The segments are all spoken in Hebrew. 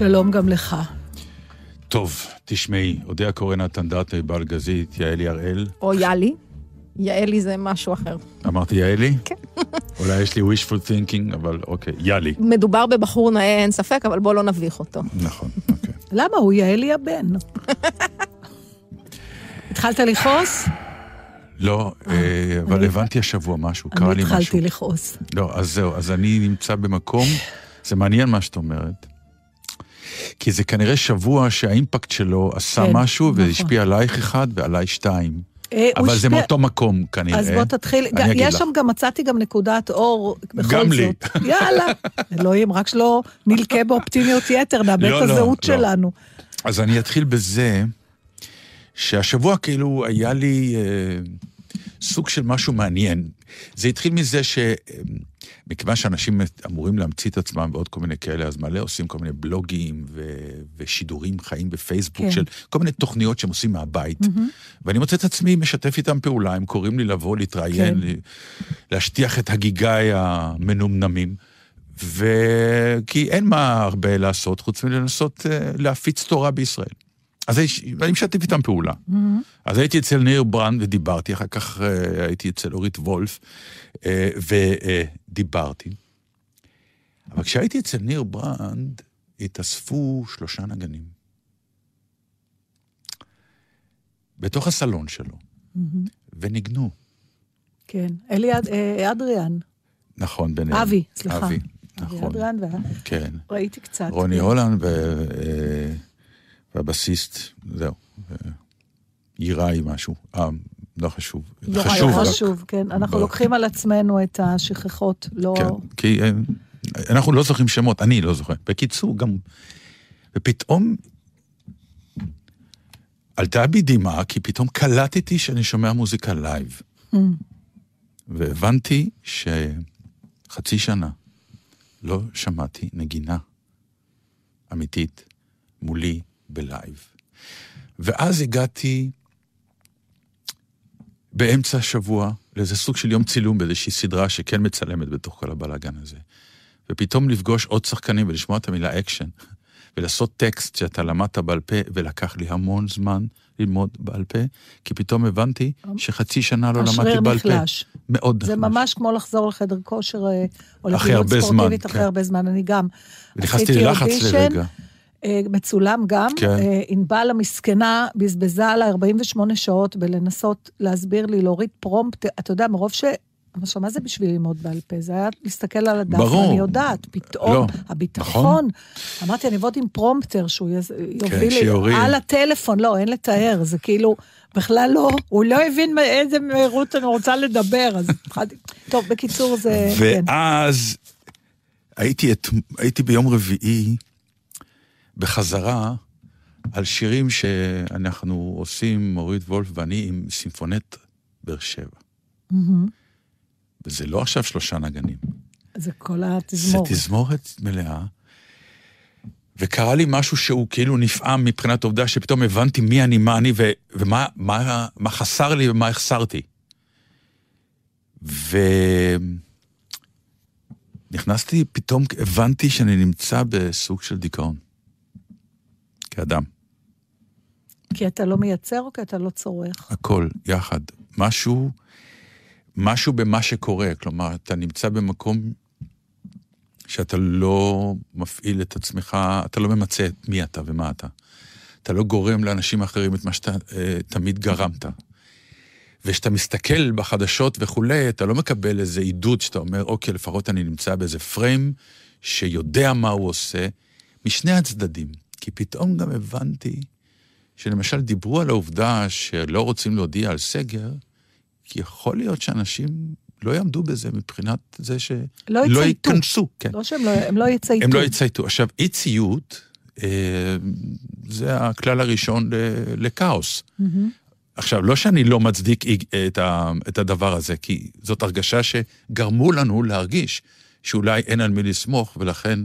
שלום גם לך. טוב, תשמעי, אודה הקורא נתן דאטה, בעל גזית, יעלי הראל. או יאלי. יעלי זה משהו אחר. אמרתי יעלי? כן. אולי יש לי wishful thinking, אבל אוקיי, יאלי. מדובר בבחור נאה, אין ספק, אבל בוא לא נביך אותו. נכון, אוקיי. למה? הוא יעלי הבן. התחלת לכעוס? לא, אה, אבל אני- הבנתי השבוע משהו, קרה אני לי משהו. התחלתי לכעוס. לא, אז זהו, אז אני נמצא במקום, זה מעניין מה שאת אומרת, כי זה כנראה שבוע שהאימפקט שלו עשה כן, משהו נכון. והשפיע עלייך אחד ועליי שתיים. אה, אבל זה השפיע- מאותו מקום כנראה. אז בוא תתחיל, אגיד יש לך. שם גם, מצאתי גם נקודת אור, בכל גם לי. זאת. יאללה, אלוהים, רק שלא נלקה באופטימיות יתר, נאבד לא, את לא, הזהות לא. שלנו. אז אני אתחיל בזה שהשבוע כאילו היה לי אה, סוג של משהו מעניין. זה התחיל מזה שמכיוון שאנשים אמורים להמציא את עצמם ועוד כל מיני כאלה, אז מלא עושים כל מיני בלוגים ו- ושידורים חיים בפייסבוק כן. של כל מיני תוכניות שהם עושים מהבית. ואני מוצא את עצמי משתף איתם פעולה, הם קוראים לי לבוא, להתראיין, כן. להשטיח את הגיגיי המנומנמים. וכי אין מה הרבה לעשות חוץ מלנסות אה, להפיץ תורה בישראל. אז אני- משתף איתם פעולה. אז הייתי אצל ניר ברנד ודיברתי, אחר כך אה, הייתי אצל אורית וולף אה, ודיברתי. אבל כשהייתי אצל ניר ברנד, התאספו שלושה נגנים. בתוך הסלון שלו, וניגנו. כן, אלי אד- אה, אדריאן, נכון, ביניהם. אבי, סליחה. אבי, אבי נכון. אדריאן, וה- כן. ראיתי קצת. רוני. הולנד ו... והבסיסט, זהו. יאיר משהו. אה, לא חשוב. לא, חשוב רק. חשוב, כן. אנחנו ב- לוקחים על עצמנו את השכחות, לא... כן, כי אה, אנחנו לא זוכרים שמות, אני לא זוכר. בקיצור, גם... ופתאום עלתה בי דמעה, כי פתאום קלטתי שאני שומע מוזיקה לייב. ממ. והבנתי שחצי שנה לא שמעתי נגינה אמיתית מולי בלייב. ואז הגעתי באמצע השבוע לאיזה סוג של יום צילום באיזושהי סדרה שכן מצלמת בתוך כל הבלאגן הזה. ופתאום לפגוש עוד שחקנים ולשמוע את המילה אקשן, ולעשות טקסט שאתה למדת בעל פה, ולקח לי המון זמן ללמוד בעל פה, כי פתאום הבנתי שחצי שנה לא למדתי בעל פה. נחלש. מאוד זה נחלש. ממש כמו לחזור לחדר כושר אה, או לפעילות ספורטיבית אחרי כן. הרבה זמן, אני גם. ונכנסתי ללחץ לרגע. אה, מצולם גם. כן. אה, ענבל המסכנה בזבזה עליי 48 שעות בלנסות להסביר לי, להוריד prompt, אתה יודע, מרוב ש... עכשיו, מה זה בשביל ללמוד בעל פה? זה היה להסתכל על הדף, ברור. ואני יודעת, פתאום, לא, הביטחון. אמרתי, אני אעבוד עם prompter, שהוא יז- יוביל לי שיוריד. על הטלפון, לא, אין לתאר, זה כאילו, בכלל לא, הוא לא הבין מאיזה מהירות אני רוצה לדבר, אז התחלתי... טוב, בקיצור, זה... כן. ואז הייתי, את, הייתי ביום רביעי בחזרה על שירים שאנחנו עושים, אורית וולף ואני, עם סימפונט באר שבע. מהמם. וזה לא עכשיו שלושה נגנים, זה כל זה התזמורת. תזמורת מלאה. וקרה לי משהו שהוא כאילו נפעם מבחינת העובדה שפתאום הבנתי מי אני, מה אני, ו, ומה מה, מה חסר לי ומה החסרתי. ונכנסתי, פתאום הבנתי שאני נמצא בסוג של דיכאון. כאדם. כי אתה לא מייצר או כי אתה לא צורך? הכל יחד. משהו, משהו במה שקורה. כלומר, אתה נמצא במקום שאתה לא מפעיל את עצמך, אתה לא ממצה את מי אתה ומה אתה. אתה לא גורם לאנשים אחרים את מה שאתה אה, תמיד גרמת. וכשאתה מסתכל בחדשות וכולי, אתה לא מקבל איזה עידוד שאתה אומר, אוקיי, לפחות אני נמצא באיזה פריים שיודע מה הוא עושה, משני הצדדים. כי פתאום גם הבנתי שלמשל דיברו על העובדה שלא רוצים להודיע על סגר, כי יכול להיות שאנשים לא יעמדו בזה מבחינת זה שלא לא יצייתו. ייכנסו. כן. לא שהם לא, הם לא יצייתו. הם לא יצייתו. עכשיו, אי ציות, אה, זה הכלל הראשון ל- לכאוס. מהמם. עכשיו, לא שאני לא מצדיק את, ה, את הדבר הזה, כי זאת הרגשה שגרמו לנו להרגיש שאולי אין על מי לסמוך, ולכן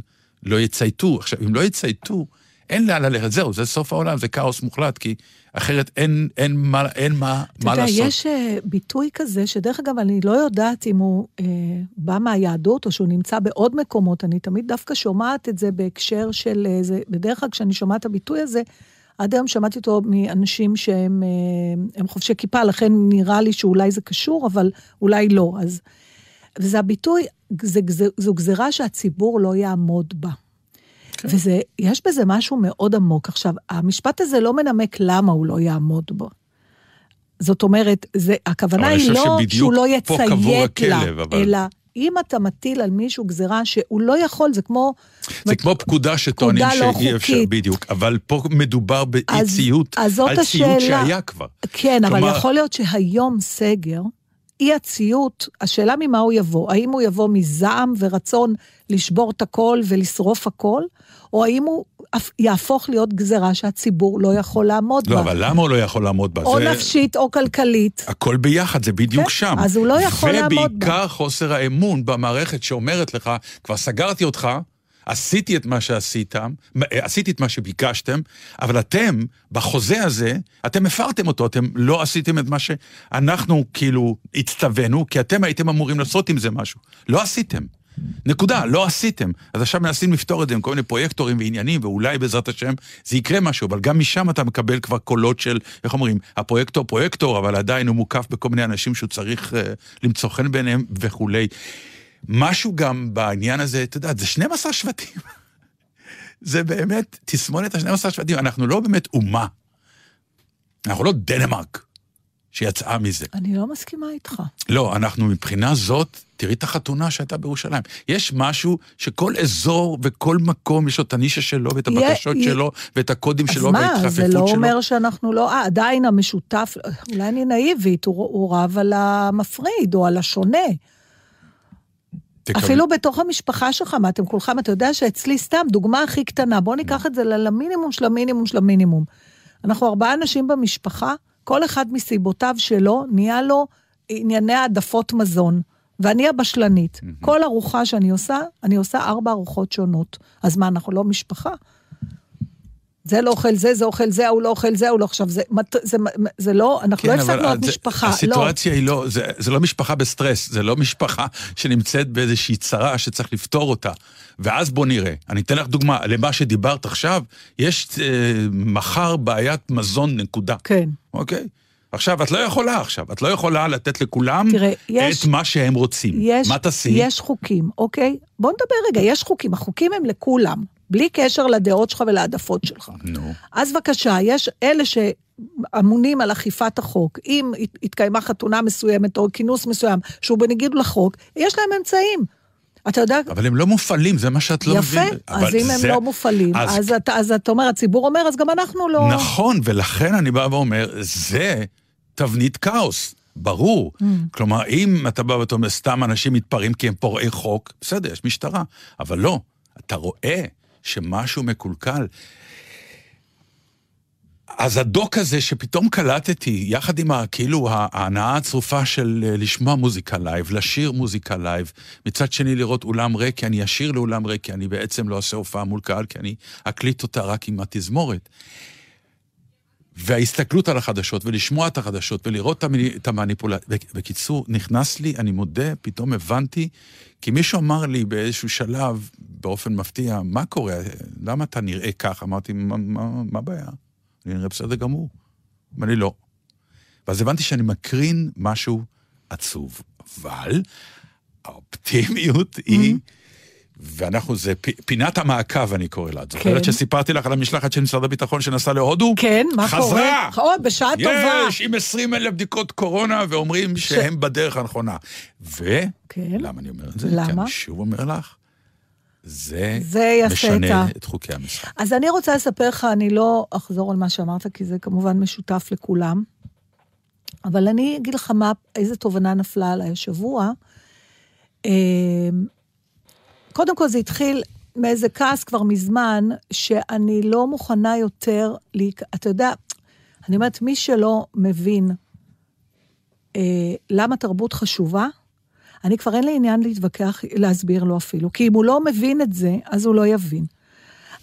לא יצייתו. עכשיו, אם לא יצייתו, אין לאן ללכת. זהו, זה סוף העולם, זה כאוס מוחלט, כי אחרת אין, אין, מה, אין מה, אתה מה יודע, לעשות. יש אה, ביטוי כזה, שדרך אגב, אני לא יודעת אם הוא אה, בא מהיהדות או שהוא נמצא בעוד מקומות, אני תמיד דווקא שומעת את זה בהקשר של איזה, בדרך כלל כשאני שומעת את הביטוי הזה, עד היום שמעתי אותו מאנשים שהם אה, חובשי כיפה, לכן נראה לי שאולי זה קשור, אבל אולי לא. אז... וזה הביטוי, זה, זה, זו גזירה שהציבור לא יעמוד בה. כן. וזה, יש בזה משהו מאוד עמוק. עכשיו, המשפט הזה לא מנמק למה הוא לא יעמוד בו. זאת אומרת, זה, הכוונה אבל היא לא שהוא לא יציית לה, הכלב, אבל- אלא אם אתה מטיל על מישהו גזירה שהוא לא יכול, זה כמו... זה כמו פקודה שטוענים לא שאי אפשר. בדיוק, אבל פה מדובר באי ציות, על ציות השאלה. שהיה כבר. כן, אבל כלומר- יכול להיות שהיום סגר, אי הציות, השאלה ממה הוא יבוא. האם הוא יבוא מזעם ורצון לשבור את הכל ולשרוף הכל, או האם הוא יהפוך להיות גזירה שהציבור לא יכול לעמוד לא, בה. אבל למה הוא לא יכול לעמוד בה? או זה- נפשית או כלכלית. הכל ביחד, זה בדיוק כן, שם. אז הוא לא יכול לעמוד בה. ובעיקר חוסר האמון במערכת שאומרת לך, כבר סגרתי אותך, עשיתי את מה שעשיתם, עשיתי את מה שביקשתם, אבל אתם, בחוזה הזה, אתם הפרתם אותו, אתם לא עשיתם את מה שאנחנו כאילו הצטווינו, כי אתם הייתם אמורים לעשות עם זה משהו. לא עשיתם. נקודה, לא עשיתם. אז עכשיו מנסים לפתור את זה עם כל מיני פרויקטורים ועניינים, ואולי בעזרת השם זה יקרה משהו, אבל גם משם אתה מקבל כבר קולות של, איך אומרים, הפרויקטור פרויקטור, אבל עדיין הוא מוקף בכל מיני אנשים שהוא צריך uh, למצוא חן ביניהם וכולי. משהו גם בעניין הזה, אתה יודע, זה 12 שבטים. זה באמת תסמונת ה-12 שבטים, אנחנו לא באמת אומה. אנחנו לא דנמרק שיצאה מזה. אני לא מסכימה איתך. לא, אנחנו מבחינה זאת, תראי את החתונה שהייתה בירושלים. יש משהו שכל אזור וכל מקום יש לו את הנישה שלו ואת הבקשות יהיה- שלו ואת הקודים אז שלו מה, וההתחפפות זה שלו. לא אומר שאנחנו לא... אה, עדיין המשותף, אולי אני נאיבית, הוא, הוא רב על המפריד או על השונה. תקבל- אפילו בתוך המשפחה שלך, מה אתם כולכם, אתה יודע שאצלי סתם, דוגמה הכי קטנה, בוא ניקח את זה למינימום של המינימום של המינימום. אנחנו ארבעה אנשים במשפחה, כל אחד מסיבותיו שלו, נהיה לו ענייני העדפות מזון. ואני הבשלנית. כל ארוחה שאני עושה, אני עושה ארבע ארוחות שונות. אז מה, אנחנו לא משפחה? זה לא אוכל זה, זה אוכל זה, ההוא לא אוכל זה, ההוא לא... עכשיו, זה, זה, זה לא, אנחנו לא כן, אבל הפסקנו זה- משפחה, לא. הסיטואציה היא לא, זה, זה לא משפחה בסטרס, זה לא משפחה שנמצאת באיזושהי צרה שצריך לפתור אותה. ואז בוא נראה. אני אתן לך דוגמה, למה שדיברת עכשיו, יש אה, מחר בעיית מזון נקודה. כן. אוקיי? עכשיו, את לא יכולה עכשיו, את לא יכולה לתת לכולם תראה, יש- את מה שהם רוצים. יש, מה תעשי? יש חוקים, אוקיי? בוא נדבר רגע, יש חוקים, החוקים הם לכולם, בלי קשר לדעות שלך ולהעדפות שלך. נו. אז בבקשה, יש אלה שאמונים על אכיפת החוק, אם הת- התקיימה חתונה מסוימת או כינוס מסוים שהוא בניגוד לחוק, יש להם אמצעים. אתה יודע, אבל הם לא מופעלים, זה מה שאת לא יפה, מבינה. אז אם הם זה- לא מופעלים, אז אז אתה- אז אתה אומר, הציבור אומר, אז גם אנחנו לא... נכון, ולכן אני בא ואומר, זה תבנית כאוס, ברור. Mm. כלומר, אם אתה בא ואתה אומר, סתם אנשים מתפרעים כי הם פורעי חוק, בסדר, יש משטרה, אבל לא, אתה רואה שמשהו מקולקל. אז הדוק הזה שפתאום קלטתי, יחד עם כאילו ההנאה הצרופה של אה, לשמוע מוזיקה live, לשיר מוזיקה live, מצד שני לראות אולם ריק, כי אני אשיר לאולם ריק, כי אני בעצם לא אעשה הופעה מול קהל, כי אני אקליט אותה רק עם התזמורת. וההסתכלות על החדשות, ולשמוע את החדשות, ולראות את המני- את המניפולציה. בקיצור, נכנס לי, אני מודה, פתאום הבנתי, כי מישהו אמר לי באיזשהו שלב, באופן מפתיע, מה קורה? למה אתה נראה כך? אמרתי, מה הבעיה? אני נראה בסדר גמור. אמר לי, לא. ואז הבנתי שאני מקרין משהו עצוב. אבל האופטימיות היא, ואנחנו, זה פ- פינת המעקב, אני קורא לה. את כן. זוכרת שסיפרתי לך על המשלחת של משרד הביטחון שנסעה להודו? כן, מה חזרה! קורה? או, בשעה טובה. יש, עם 20 אלף בדיקות קורונה, ואומרים שהם בדרך הנכונה. ו... כן. למה אני אומר את זה? למה? כי אני שוב אומר לך, זה, זה משנה את את חוקי המשחק. אז אני רוצה לספר לך, אני לא אחזור על מה שאמרת, כי זה כמובן משותף לכולם, אבל אני אגיד לך מה, איזה תובנה נפלה עליי השבוע. קודם כל זה התחיל מאיזה כעס כבר מזמן, שאני לא מוכנה יותר, להיק... אתה יודע, אני אומרת, מי שלא מבין אה, למה תרבות חשובה, אני כבר אין לי עניין להתווכח, להסביר לו אפילו. כי אם הוא לא מבין את זה, אז הוא לא יבין.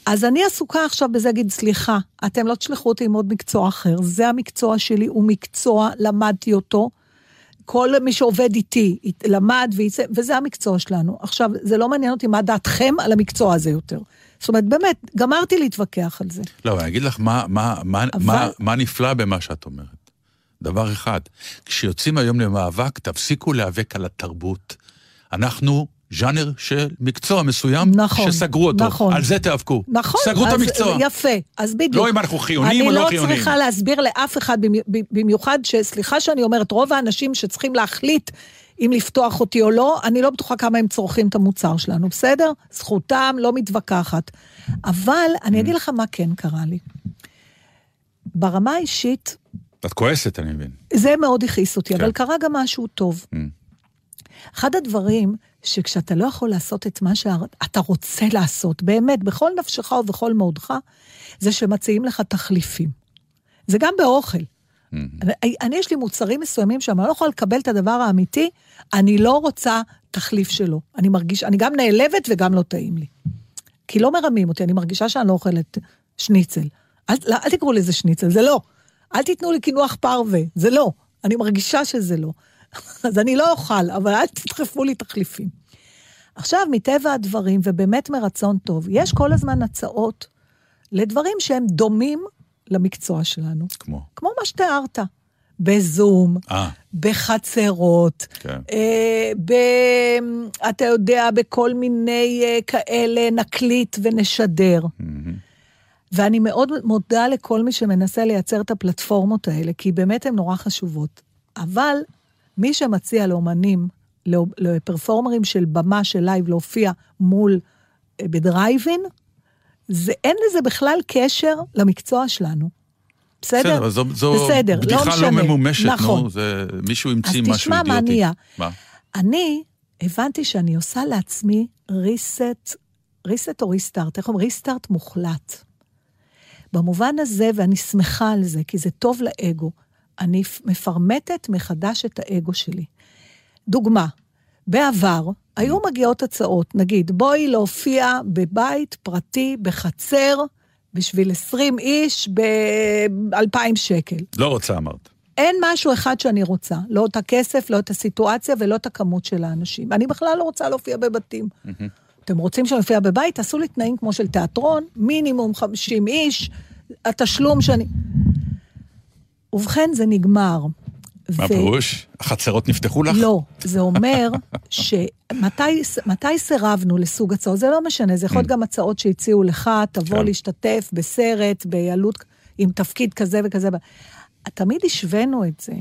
אז אני עסוקה עכשיו בזה, להגיד, סליחה, אתם לא תשלחו אותי עם עוד מקצוע אחר. זה המקצוע שלי, הוא מקצוע, למדתי אותו. כל מי שעובד איתי, ית- למד וייצא, וזה המקצוע שלנו. עכשיו, זה לא מעניין אותי מה דעתכם על המקצוע הזה יותר. זאת אומרת, באמת, גמרתי להתווכח על זה. לא, אני אגיד לך מה, מה, מה, אבל- מה, מה נפלא במה שאת אומרת. דבר אחד, כשיוצאים היום למאבק, תפסיקו להיאבק על התרבות. אנחנו ז'אנר של מקצוע מסוים, נכון, שסגרו אותו. נכון. על זה תיאבקו. נכון. סגרו את המקצוע. יפה, אז בדיוק. לא אם אנחנו חיוניים או לא אני חיוניים. לא צריכה להסביר לאף אחד, במי- במיוחד שסליחה שאני אומרת, רוב האנשים שצריכים להחליט אם לפתוח אותי או לא, אני לא בטוחה כמה הם צורכים את המוצר שלנו, בסדר? זכותם, לא מתווכחת. אבל אני אגיד לך מה כן קרה לי. ברמה האישית, את כועסת, אני מבין. זה מאוד הכעיס אותי, כן. אבל קרה גם משהו טוב. Mm. אחד הדברים שכשאתה לא יכול לעשות את מה שאתה רוצה לעשות, באמת, בכל נפשך ובכל מאודך, זה שמציעים לך תחליפים. זה גם באוכל. אני, אני, יש לי מוצרים מסוימים שם, אני לא יכולה לקבל את הדבר האמיתי, אני לא רוצה תחליף שלו. אני מרגיש, אני גם נעלבת וגם לא טעים לי. כי לא מרמים אותי, אני מרגישה שאני לא אוכלת שניצל. אל, לא, אל תקראו לזה שניצל, זה לא. אל תיתנו לי קינוח פרווה, זה לא. אני מרגישה שזה לא. אז אני לא אוכל, אבל אל תדחפו לי תחליפים. עכשיו, מטבע הדברים, ובאמת מרצון טוב, יש כל הזמן הצעות לדברים שהם דומים למקצוע שלנו. כמו. כמו מה שתיארת, בזום, אה, בחצרות, כן. אה, ב, אתה יודע, בכל מיני אה, כאלה נקליט ונשדר. מהמם. ואני מאוד מודה לכל מי שמנסה לייצר את הפלטפורמות האלה, כי באמת הן נורא חשובות. אבל מי שמציע לאומנים, לא- לפרפורמרים של במה של live להופיע מול, אה, בדרייבין, זה, אין לזה בכלל קשר למקצוע שלנו. בסדר? בסדר, זו, זו בסדר, לא בדיחה משנה. לא ממומשת, נכון. נו, זה, מישהו המציא אז משהו תשמע אידיוטי. מה נהיה. מה? אני הבנתי שאני עושה לעצמי reset, reset או ריסטארט, איך אומרים? ריסטארט מוחלט. במובן הזה, ואני שמחה על זה, כי זה טוב לאגו, אני מפרמטת מחדש את האגו שלי. דוגמה, בעבר היו מגיעות הצעות, נגיד, בואי להופיע בבית פרטי, בחצר, בשביל 20 איש ב-2,000 שקל. לא רוצה, אמרת. אין משהו אחד שאני רוצה, לא את הכסף, לא את הסיטואציה ולא את הכמות של האנשים. אני בכלל לא רוצה להופיע בבתים. אתם רוצים שאני אופיע בבית? תעשו לי תנאים כמו של תיאטרון, מינימום 50 איש, התשלום שאני... ובכן, זה נגמר. מה ו- פירוש? החצרות נפתחו לך? לא, זה אומר שמתי מתי סירבנו לסוג הצעות, זה לא משנה, זה יכול להיות גם הצעות שהציעו לך, תבוא כן. להשתתף בסרט, בעלות, עם תפקיד כזה וכזה. תמיד השווינו את זה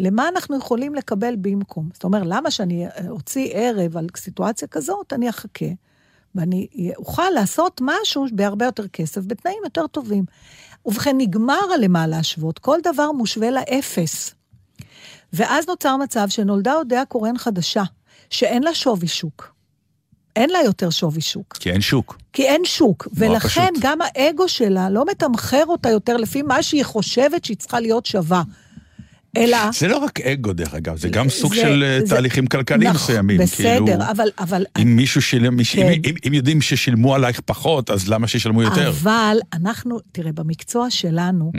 למה אנחנו יכולים לקבל במקום. זאת אומרת, למה שאני אוציא ערב על סיטואציה כזאת, אני אחכה, ואני אוכל לעשות משהו בהרבה יותר כסף, בתנאים יותר טובים. ובכן, נגמר הלמה להשוות, כל דבר מושווה לאפס. ואז נוצר מצב שנולדה אודיה קורן חדשה, שאין לה שווי שוק. אין לה יותר שווי שוק. כי אין שוק. כי אין שוק, ולכן פשוט. גם האגו שלה לא מתמחר אותה יותר לפי מה שהיא חושבת שהיא צריכה להיות שווה. אלא... זה לא רק אגו, דרך אגב, זה גם סוג זה- של אה, זה- תהליכים כלכליים נכון, מסוימים. בסדר, כאילו, אבל... אבל אם מישהו שילם, כן. אם- אם- אם יודעים ששילמו עלייך פחות, אז למה שישלמו יותר? אבל אנחנו, תראה, במקצוע שלנו, Mm.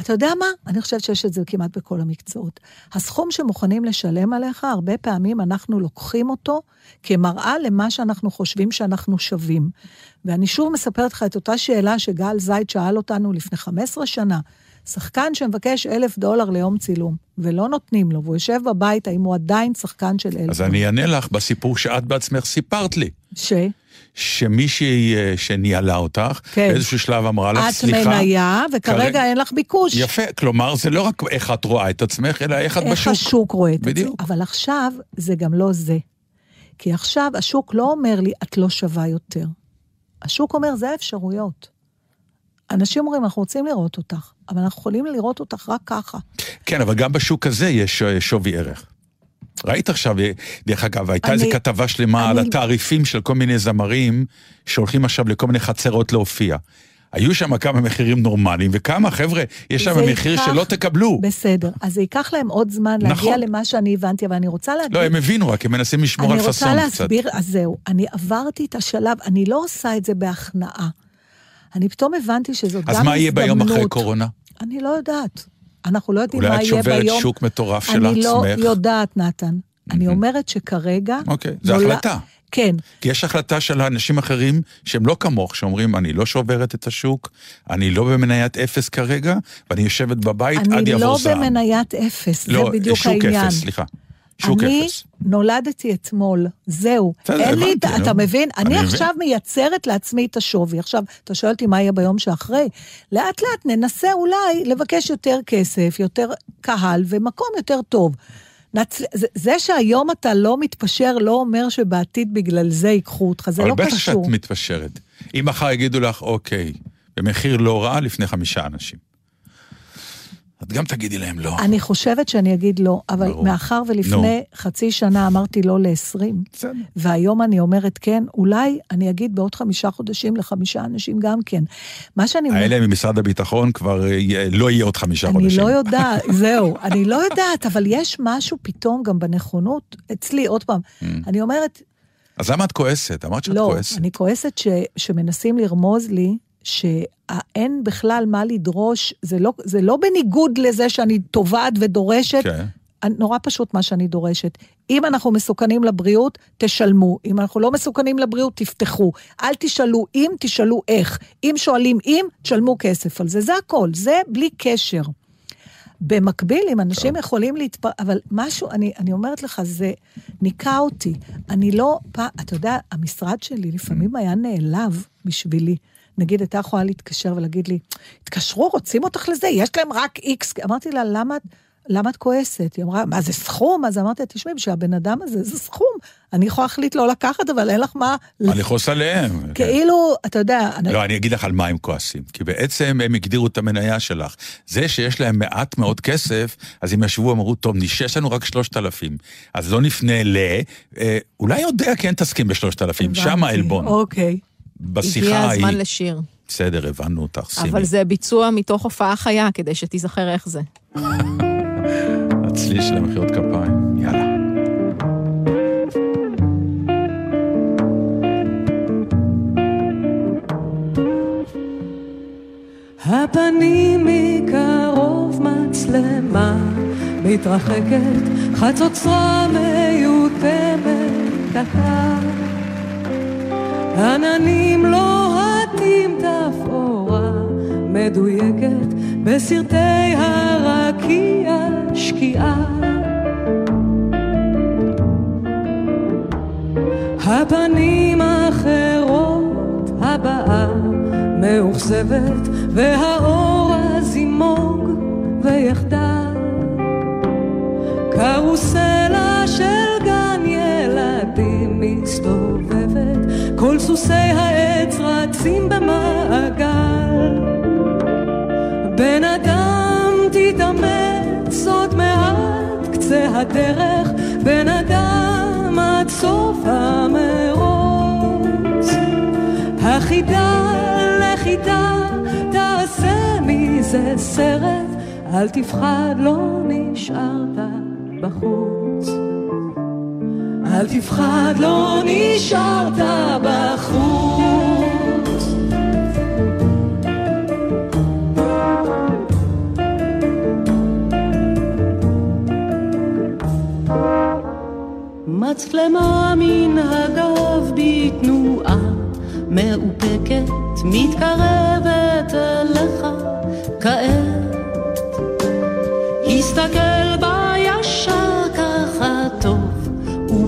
אתה יודע מה? אני חושבת שיש את זה כמעט בכל המקצועות. הסכום שמוכנים לשלם עליך, הרבה פעמים אנחנו לוקחים אותו כמראה למה שאנחנו חושבים שאנחנו שווים. ואני שוב מספרת לך את אותה שאלה שגל זייד שאל אותנו לפני 15 שנה. שחקן שמבקש אלף דולר ליום צילום, ולא נותנים לו, והוא יושב בבית, האם הוא עדיין שחקן של אלף אז דולר? אני אענה לך בסיפור שאת בעצמך סיפרת לי. ש? שמישהי אה, שניהלה אותך, כן. באיזשהו שלב אמרה לך, את סליחה. מניה, וכרגע כרגע- אין לך ביקוש. יפה, כלומר, זה לא רק איך את רואה את עצמך, אלא איך את איך בשוק. השוק רואה את. בדיוק. אבל עכשיו זה גם לא זה. כי עכשיו השוק לא אומר לי, את לא שווה יותר. השוק אומר, זה האפשרויות. אנשים אומרים, אנחנו רוצים לראות אותך, אבל אנחנו יכולים לראות אותך רק ככה. כן, אבל גם בשוק הזה יש אה, שווי ערך. ראית עכשיו, אה, דרך אגב, הייתה אני- איזו כתבה שלמה על אני- התעריפים של כל מיני זמרים שהולכים עכשיו לכל מיני חצרות להופיע. היו שם כמה מחירים נורמליים, וכמה, חבר'ה, יש שם מחיר ייקח- שלא תקבלו. בסדר, אז זה ייקח להם עוד זמן להגיע נכון. למה שאני הבנתי, אבל אני רוצה להגיד... לא, הם הבינו, רק הם מנסים לשמור על אני פאסון רוצה קצת. להסביר, אז זהו, אני עברתי את השלב, אני לא עושה את זה בהכנעה. אני פתאום הבנתי שזאת גם אז הזדמנות. מה יהיה ביום אחרי קורונה? אני לא יודעת. אנחנו לא יודעים אולי מה את יהיה שוברת ביום. שוק מטורף של אני לא עצמך? יודעת, נתן. אני אומרת שכרגע... אוקיי, זו החלטה. כן, כי יש החלטה של אנשים אחרים שהם לא כמוך, שאומרים, אני לא שוברת את השוק, אני לא במניית אפס כרגע, ואני יושבת בבית עד אני יעבור לא זעם. במניית אפס, זה לא, בדיוק שוק העניין. אפס, סליחה. שוק אני אפס. נולדתי אתמול, זהו. בסדר, אין לי, הבנתי, אתה. מבין? אני אני מבין. עכשיו מייצרת לעצמי את השווי. עכשיו, אתה שואל אותי מה יהיה ביום שאחרי? לאט לאט ננסה אולי לבקש יותר כסף, יותר קהל ומקום יותר טוב. נצ... זה, זה שהיום אתה לא מתפשר לא אומר שבעתיד בגלל זה ייקחו אותך, זה אבל לא בטח שאת קשור. מתפשרת. אם מחר יגידו לך, אוקיי, במחיר לא רע לפני חמישה אנשים. את גם תגידי להם לא. אני חושבת שאני אגיד לא, אבל ברור. מאחר ולפני חצי שנה אמרתי לא ל-20, בסדר. והיום אני אומרת כן, אולי אני אגיד בעוד חמישה חודשים לחמישה אנשים גם כן. מה שאני... האלה ממשרד הביטחון כבר אה, לא יהיה עוד חמישה אני חודשים. לא יודעת, זהו, אני לא יודעת, אבל יש משהו פתאום גם בנכונות, אצלי, עוד פעם, אני אומרת, אז למה את כועסת? אמרת שאת לא, כועסת. אני כועסת ש, שמנסים לרמוז לי שאין בכלל מה לדרוש, זה לא, זה לא בניגוד לזה שאני תובעת ודורשת, כן. נורא פשוט מה שאני דורשת. אם אנחנו מסוכנים לבריאות, תשלמו. אם אנחנו לא מסוכנים לבריאות, תפתחו. אל תשאלו אם, תשאלו איך. אם שואלים אם, תשלמו כסף על זה. זה הכל, זה בלי קשר. במקביל, אם אנשים יכולים להתפ... אבל משהו, אני, אני אומרת לך, זה ניקה אותי. אני לא... אתה יודע, המשרד שלי לפעמים היה נעלב בשבילי. נגיד, הייתה יכולה להתקשר ולהגיד לי, התקשרו, רוצים אותך לזה, יש להם רק איקס. אמרתי לה, למה, למה את כועסת? היא אמרה, מה, זה סכום? אז אמרתי לה, תשמעי, בשביל הבן אדם הזה, זה סכום. אני יכולה להחליט לא לקחת, אבל אין לך מה... אני עליהם. כן. כאילו, אתה יודע... לא, אני אגיד לך על מה הם כועסים. כי בעצם הם הגדירו את המניה שלך. זה שיש להם מעט מאוד כסף, אז הם ישבו ואמרו, טוב, יש לנו רק שלושת אלפים. אז לא נפנה ל... אה, אולי יודע כן תסכים בשלושת אלפים, שם. העלבון. אוקיי. בשיחה הגיע ההיא. הזמן לשיר. בסדר, הבנו אותך, שימי. אבל זה ביצוע מתוך הופעה חיה, כדי שתיזכר איך זה. הצליל של המחיאות כפיים, יאללה. הפנים מקרוב מצלמה מתרחקת, חצוצרה מיותמת דקה. עננים לוהטים תפאורה מדויקת בסרטי הרקיע שקיעה. הפנים אחרות הבאה מאוכזבת והאור הזימוג ויחדה קרוסלה של גן ילדים מסתובבת סוסי העץ רצים במעגל. בן אדם תתאמץ עוד מעט קצה הדרך בן אדם עד סוף המרוץ. החידה לחידה תעשה מזה סרט אל תפחד לא נשארת בחוץ אל תפחד לא נשארת בחוץ. מצלמה מן הגב בתנועה מאופקת מתקרבת אליך כעת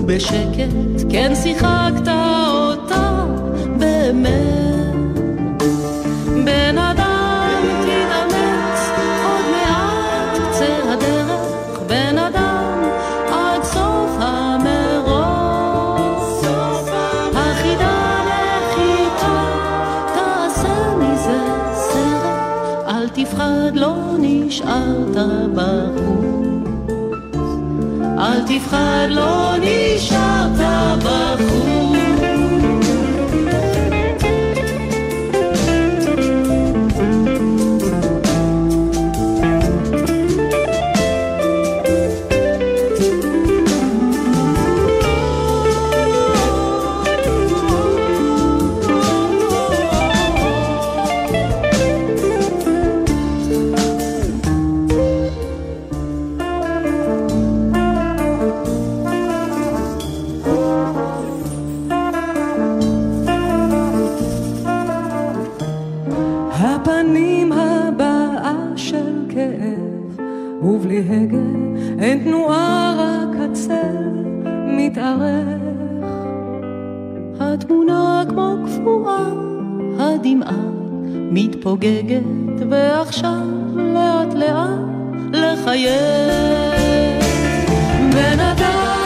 ובשקט כן שיחקת אותה באמת. בן אדם תתאמץ עוד מעט קצה הדרך, בן אדם עד סוף המרוץ. החידה לחיטה תעשה מזה סרט, אל תפחד לא נשארת בחוץ. תפחד לא נשארת בחוץ. הפנים הבעה של כאב, ובלי הגה אין תנועה רק הצל מתארך. התמונה כמו קפואה, הדמעה מתפוגגת, ועכשיו לאט לאט לחייך. בן אדם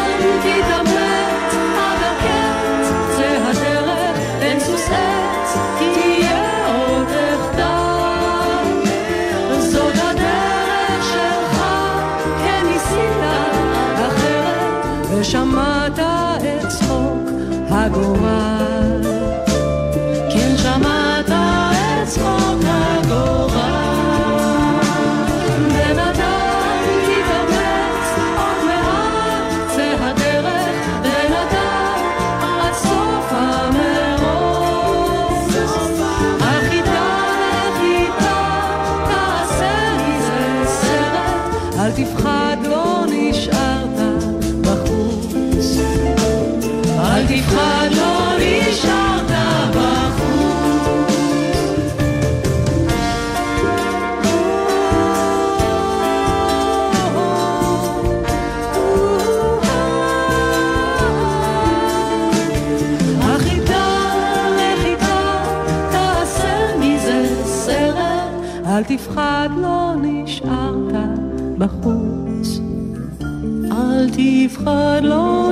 תפחד לא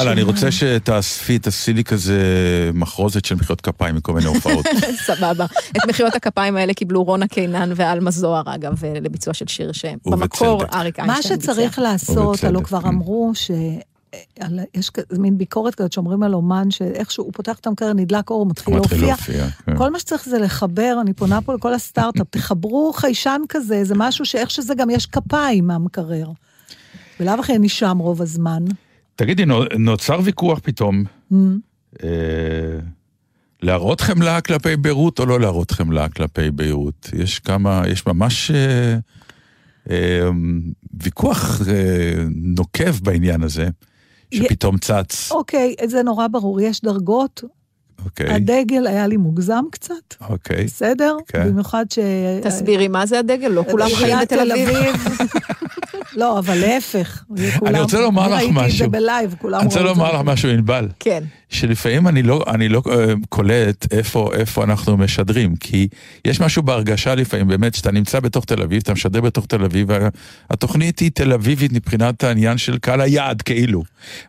ענבל, אני רוצה שתאספי, תעשי לי כזה מחרוזת של מחיאות כפיים מכל מיני הופעות. סבבה. את מחיאות הכפיים האלה קיבלו רונה קינן ועלמה זוהר, אגב, לביצוע של שיר שבמקור ובצדק. אריק מה איינשטיין ביצע. שצריך לעשות, הלוא כבר כן. אמרו ש... על- יש כזה מין ביקורת כזאת שאומרים על אומן, שאיכשהו הוא פותח את המקרר, נדלק אור, הוא מתחיל מתחיל להופיע. להופיע. כן. כל מה שצריך זה לחבר, אני פונה פה לכל הסטארט-אפ, תחברו חיישן כזה, זה משהו שאיך שזה גם יש כפיים מהמקרר. בלאו הכי אני שם רוב הזמן. תגידי, נו- נוצר ויכוח פתאום, Mm. אה, להראות חמלה כלפי ביירות או לא להראות חמלה כלפי ביירות? יש כמה, יש ממש אה, אה, ויכוח אה, נוקב בעניין הזה, שפתאום צץ, אוקיי, זה נורא ברור, יש דרגות. אוקיי, הדגל היה לי מוגזם קצת, אוקיי. בסדר? כן. במיוחד ש... תסבירי מה זה הדגל, לא כולם חיים בתל אביב. לא, אבל להפך. כולם- רוצה לומר לך ראיתי את זה משהו. ב live, כולם אני רוצה ראו את זה. לומר לך משהו, ענבל. כן. שלפעמים אני לא, אני לא אה, קולט איפה, איפה אנחנו משדרים, כי יש משהו בהרגשה לפעמים, באמת, שאתה נמצא בתוך תל אביב, אתה משדר בתוך תל אביב, והתוכנית היא תל אביבית מבחינת העניין של קהל היעד, כאילו.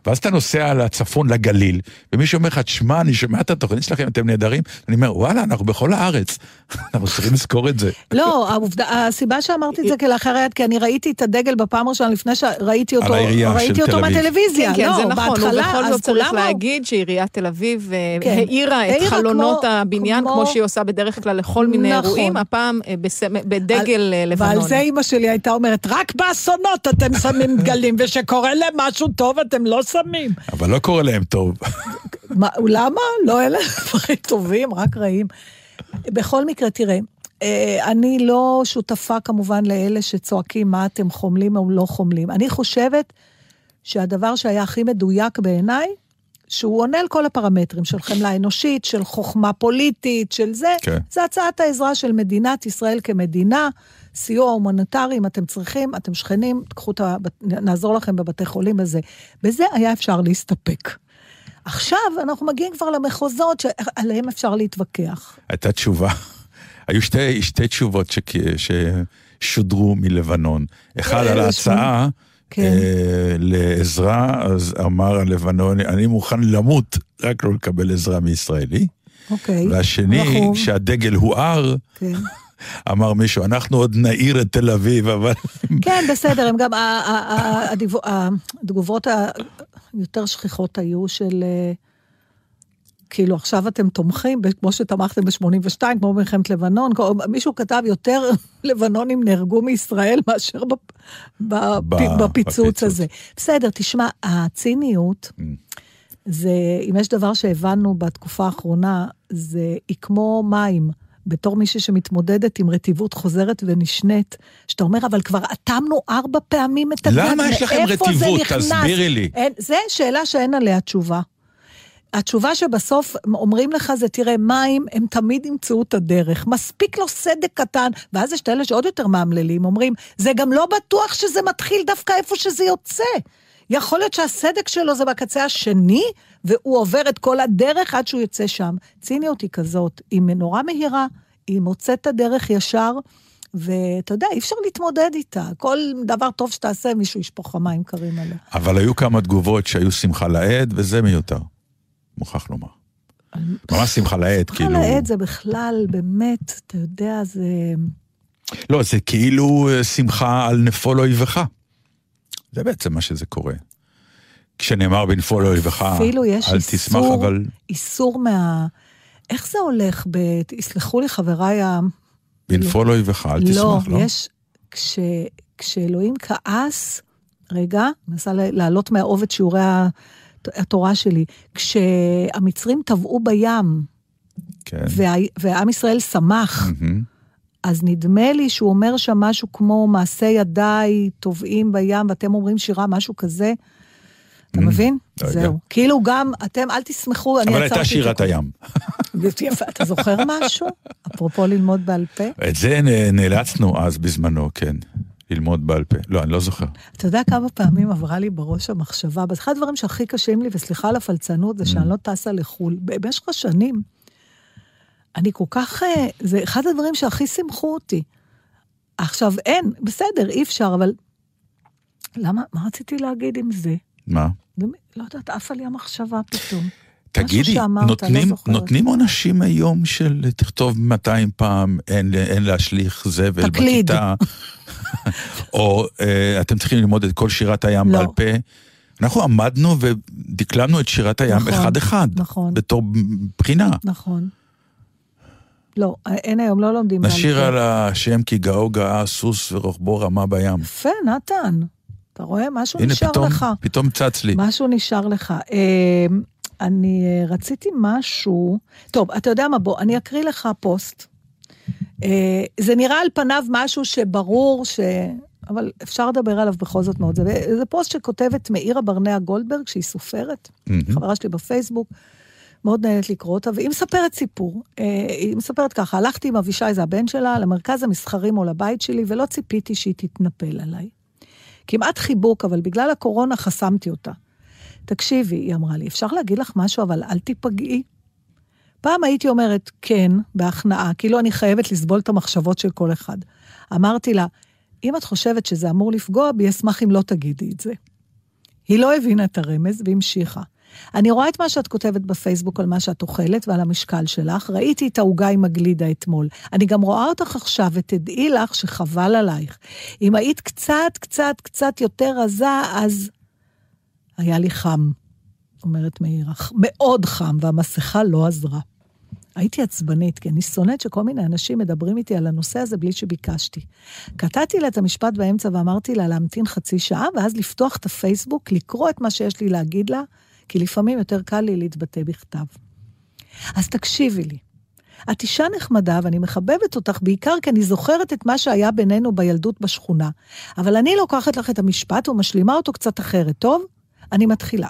ואז אתה נוסע לצפון, לגליל, ומישהו אומר לך, תשמע, אני שומע את התוכנית שלכם, אתם נהדרים, אני אומר, וואלה, אנחנו בכל הארץ, אנחנו צריכים לזכור את זה. לא, העובדה, הסיבה שאמרתי את זה כלאחר יד, כי אני ראיתי את הדגל בפעם הראשונה לפני שראיתי אותו, ראיתי אותו. מהטלוויזיה. כן, כן, לא, זה נכון, בהתחלה, ובכל אז זאת צריך. להגיד שעיריית תל אביב אה, כן. האירה את העירה חלונות כמו- הבניין, כמו- כמו שהיא עושה בדרך כלל לכל מיני נכון. אירועים, הפעם אה, בסמ- בדגל אה, לבנון. ועל זה אימא שלי הייתה אומרת, רק באסונות אתם שמים דגלים, ושקורה להם משהו טוב אתם לא שמים. אבל לא קורה להם טוב. מה, למה? לא אלה דברים טובים, רק רעים. בכל מקרה, תראה, אה, אני לא שותפה כמובן לאלה שצועקים מה אתם חומלים או לא חומלים. אני חושבת שהדבר שהיה הכי מדויק בעיניי, שהוא עונה על כל הפרמטרים של חמלה אנושית, של חוכמה פוליטית, של זה, כן. זה הצעת העזרה של מדינת ישראל כמדינה, סיוע הומניטרי, אם אתם צריכים, אתם שכנים, תקחו את ה... נעזור לכם בבתי חולים בזה. בזה היה אפשר להסתפק. עכשיו אנחנו מגיעים כבר למחוזות שעליהם אפשר להתווכח. הייתה תשובה, היו שתי, שתי תשובות שק- ששודרו מלבנון. אחד אה, על ההצעה כן. אה, לעזרה, אז אמר הלבנוני, אני מוכן למות, רק לא לקבל עזרה מישראלי. אוקיי. והשני, אנחנו- כשהדגל הואר, כן. אמר מישהו, אנחנו עוד נעיר את תל אביב, אבל... כן, בסדר, הם גם, התגובות היותר שכיחות היו של, אה, כאילו, עכשיו אתם תומכים, כמו שתמכתם ב-82, כמו במלחמת לבנון, כמו- מישהו כתב יותר לבנונים נהרגו מישראל מאשר בפ- בפ- בפיצוץ בפיצוץ. הזה. בסדר, תשמע, הציניות, זה, אם יש דבר שהבנו בתקופה האחרונה, זה היא כמו מים. בתור מישהי שמתמודדת עם רטיבות חוזרת ונשנית, שאתה אומר, אבל כבר אטמנו ארבע פעמים את הגז, למה יש לכם מאיפה זה רטיבות? נכנס?" תסבירי לי. אין, זה שאלה שאין עליה תשובה. התשובה שבסוף אומרים לך זה, תראה, מים, הם תמיד ימצאו את הדרך. מספיק לו סדק קטן, ואז יש את אלה שעוד יותר מאמללים, אומרים, זה גם לא בטוח שזה מתחיל דווקא איפה שזה יוצא. יכול להיות שהסדק שלו זה בקצה השני, והוא עובר את כל הדרך עד שהוא יוצא שם. ציניות היא כזאת, היא נורא מהירה, היא מוצאת את הדרך ישר, ואתה יודע, אי אפשר להתמודד איתה. כל דבר טוב שתעשה, מישהו ישפוך לך מים קרים עליה. אבל היו כמה תגובות שהיו שמחה לאיד, וזה מיותר. מוכרח לומר. ממש שמחה לאיד, כאילו... העד זה בכלל, באמת, אתה יודע, זה... לא, זה כאילו אה, שמחה על נפול אויבך. זה בעצם מה שזה קורה. כשנאמר בנפול אויבך, אפילו יש אל תשמח, אבל איסור מה... איך זה הולך ב... יסלחו לי חבריי ה... בנפול אויבך, אל תשמח, לא? לא, יש... כש... כשאלוהים כעס, רגע, מנסה ל- להעלות מהעובד שיעורי ה- התורה שלי, כשהמצרים טבעו בים, כן. וה... ועם ישראל שמח, מהמם. אז נדמה לי שהוא אומר שם משהו כמו מעשה ידיי טובעים בים, ואתם אומרים שירה, משהו כזה. אתה מבין? לא. זהו. כאילו גם, אתם, אל תסמכו, אני אבל עצרתי הייתה את שירת. הים. יפה, אתה זוכר משהו? אפרופו ללמוד בעל פה? את זה נאלצנו אז בזמנו, כן. ללמוד בעל פה. לא, אני לא זוכר. אתה יודע כמה פעמים עברה לי בראש המחשבה, אחד הדברים שהכי קשים לי, וסליחה על הפלצנות, זה שאני לא טסה לחו"ל. במשך השנים, אני כל כך... אה, זה אחד הדברים שהכי שימחו אותי. עכשיו, אין, בסדר, אי אפשר, אבל... למה, מה רציתי להגיד עם זה? מה? לא יודעת, עפה לי המחשבה פתאום. תגידי, שאמרת, נותנים, לא. נותנים עונשים היום של תכתוב 200 פעם, אין, אין להשליך זבל תקליד. בכיתה, או אה, אתם צריכים ללמוד את כל שירת הים לא. בעל פה. אנחנו עמדנו ודקלמנו את שירת הים נכון, אחד-אחד, נכון. בתור בחינה. נכון. לא, אין היום, לא לומדים נשיר. על השם כי גאו גאה סוס ורוחבו רמה בים. יפה, נתן. אתה רואה? משהו הנה נשאר פתאום, לך. פתאום צץ לי. משהו נשאר לך. אני אה, רציתי משהו... טוב, אתה יודע מה? בוא, אני אקריא לך פוסט. אה, זה נראה על פניו משהו שברור ש... אבל אפשר לדבר עליו בכל זאת מאוד. זה, זה פוסט שכותבת מאירה ברנע גולדברג, שהיא סופרת, מהמם. חברה שלי בפייסבוק, מאוד נהנית לקרוא אותה, והיא מספרת סיפור. אה, היא מספרת ככה, הלכתי עם אבישי, זה הבן שלה, למרכז המסחרי מול הבית שלי, ולא ציפיתי שהיא תתנפל עליי. כמעט חיבוק, אבל בגלל הקורונה חסמתי אותה. תקשיבי, היא אמרה לי, אפשר להגיד לך משהו, אבל אל תיפגעי. פעם הייתי אומרת כן, בהכנעה, כאילו אני חייבת לסבול את המחשבות של כל אחד. אמרתי לה, אם את חושבת שזה אמור לפגוע בי, אשמח אם לא תגידי את זה. היא לא הבינה את הרמז והמשיכה. אני רואה את מה שאת כותבת בפייסבוק על מה שאת אוכלת ועל המשקל שלך, ראיתי את העוגה עם הגלידה אתמול. אני גם רואה אותך עכשיו, ותדעי לך שחבל עלייך. אם היית קצת, קצת, קצת יותר רזה, אז היה לי חם, אומרת מאירה. מאוד חם, והמסכה לא עזרה. הייתי עצבנית, כי אני שונאת שכל מיני אנשים מדברים איתי על הנושא הזה בלי שביקשתי. קטעתי לה את המשפט באמצע ואמרתי לה להמתין חצי שעה, ואז לפתוח את הפייסבוק, לקרוא את מה שיש לי להגיד לה, כי לפעמים יותר קל לי להתבטא בכתב. אז תקשיבי לי. את אישה נחמדה ואני מחבבת אותך בעיקר כי אני זוכרת את מה שהיה בינינו בילדות בשכונה. אבל אני לוקחת לך את המשפט ומשלימה אותו קצת אחרת, טוב? אני מתחילה.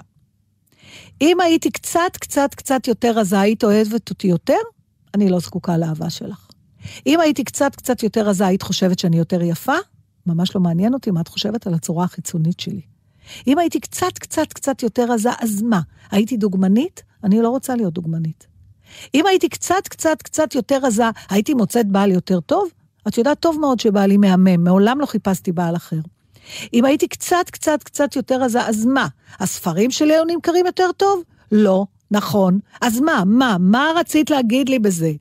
אם הייתי קצת, קצת, קצת יותר רזה, היית אוהבת אותי יותר? אני לא זקוקה לאהבה שלך. אם הייתי קצת, קצת יותר רזה, היית חושבת שאני יותר יפה? ממש לא מעניין אותי מה את חושבת על הצורה החיצונית שלי. אם הייתי קצת, קצת, קצת יותר רזה, אז מה? הייתי דוגמנית? אני לא רוצה להיות דוגמנית. אם הייתי קצת, קצת, קצת יותר רזה, הייתי מוצאת בעל יותר טוב? את יודעת טוב מאוד שבעלי מהמם, מעולם לא חיפשתי בעל אחר. אם הייתי קצת, קצת, קצת יותר רזה, אז מה? הספרים שלי היו נמכרים יותר טוב? לא, נכון. אז מה, מה, מה רצית להגיד לי בזה?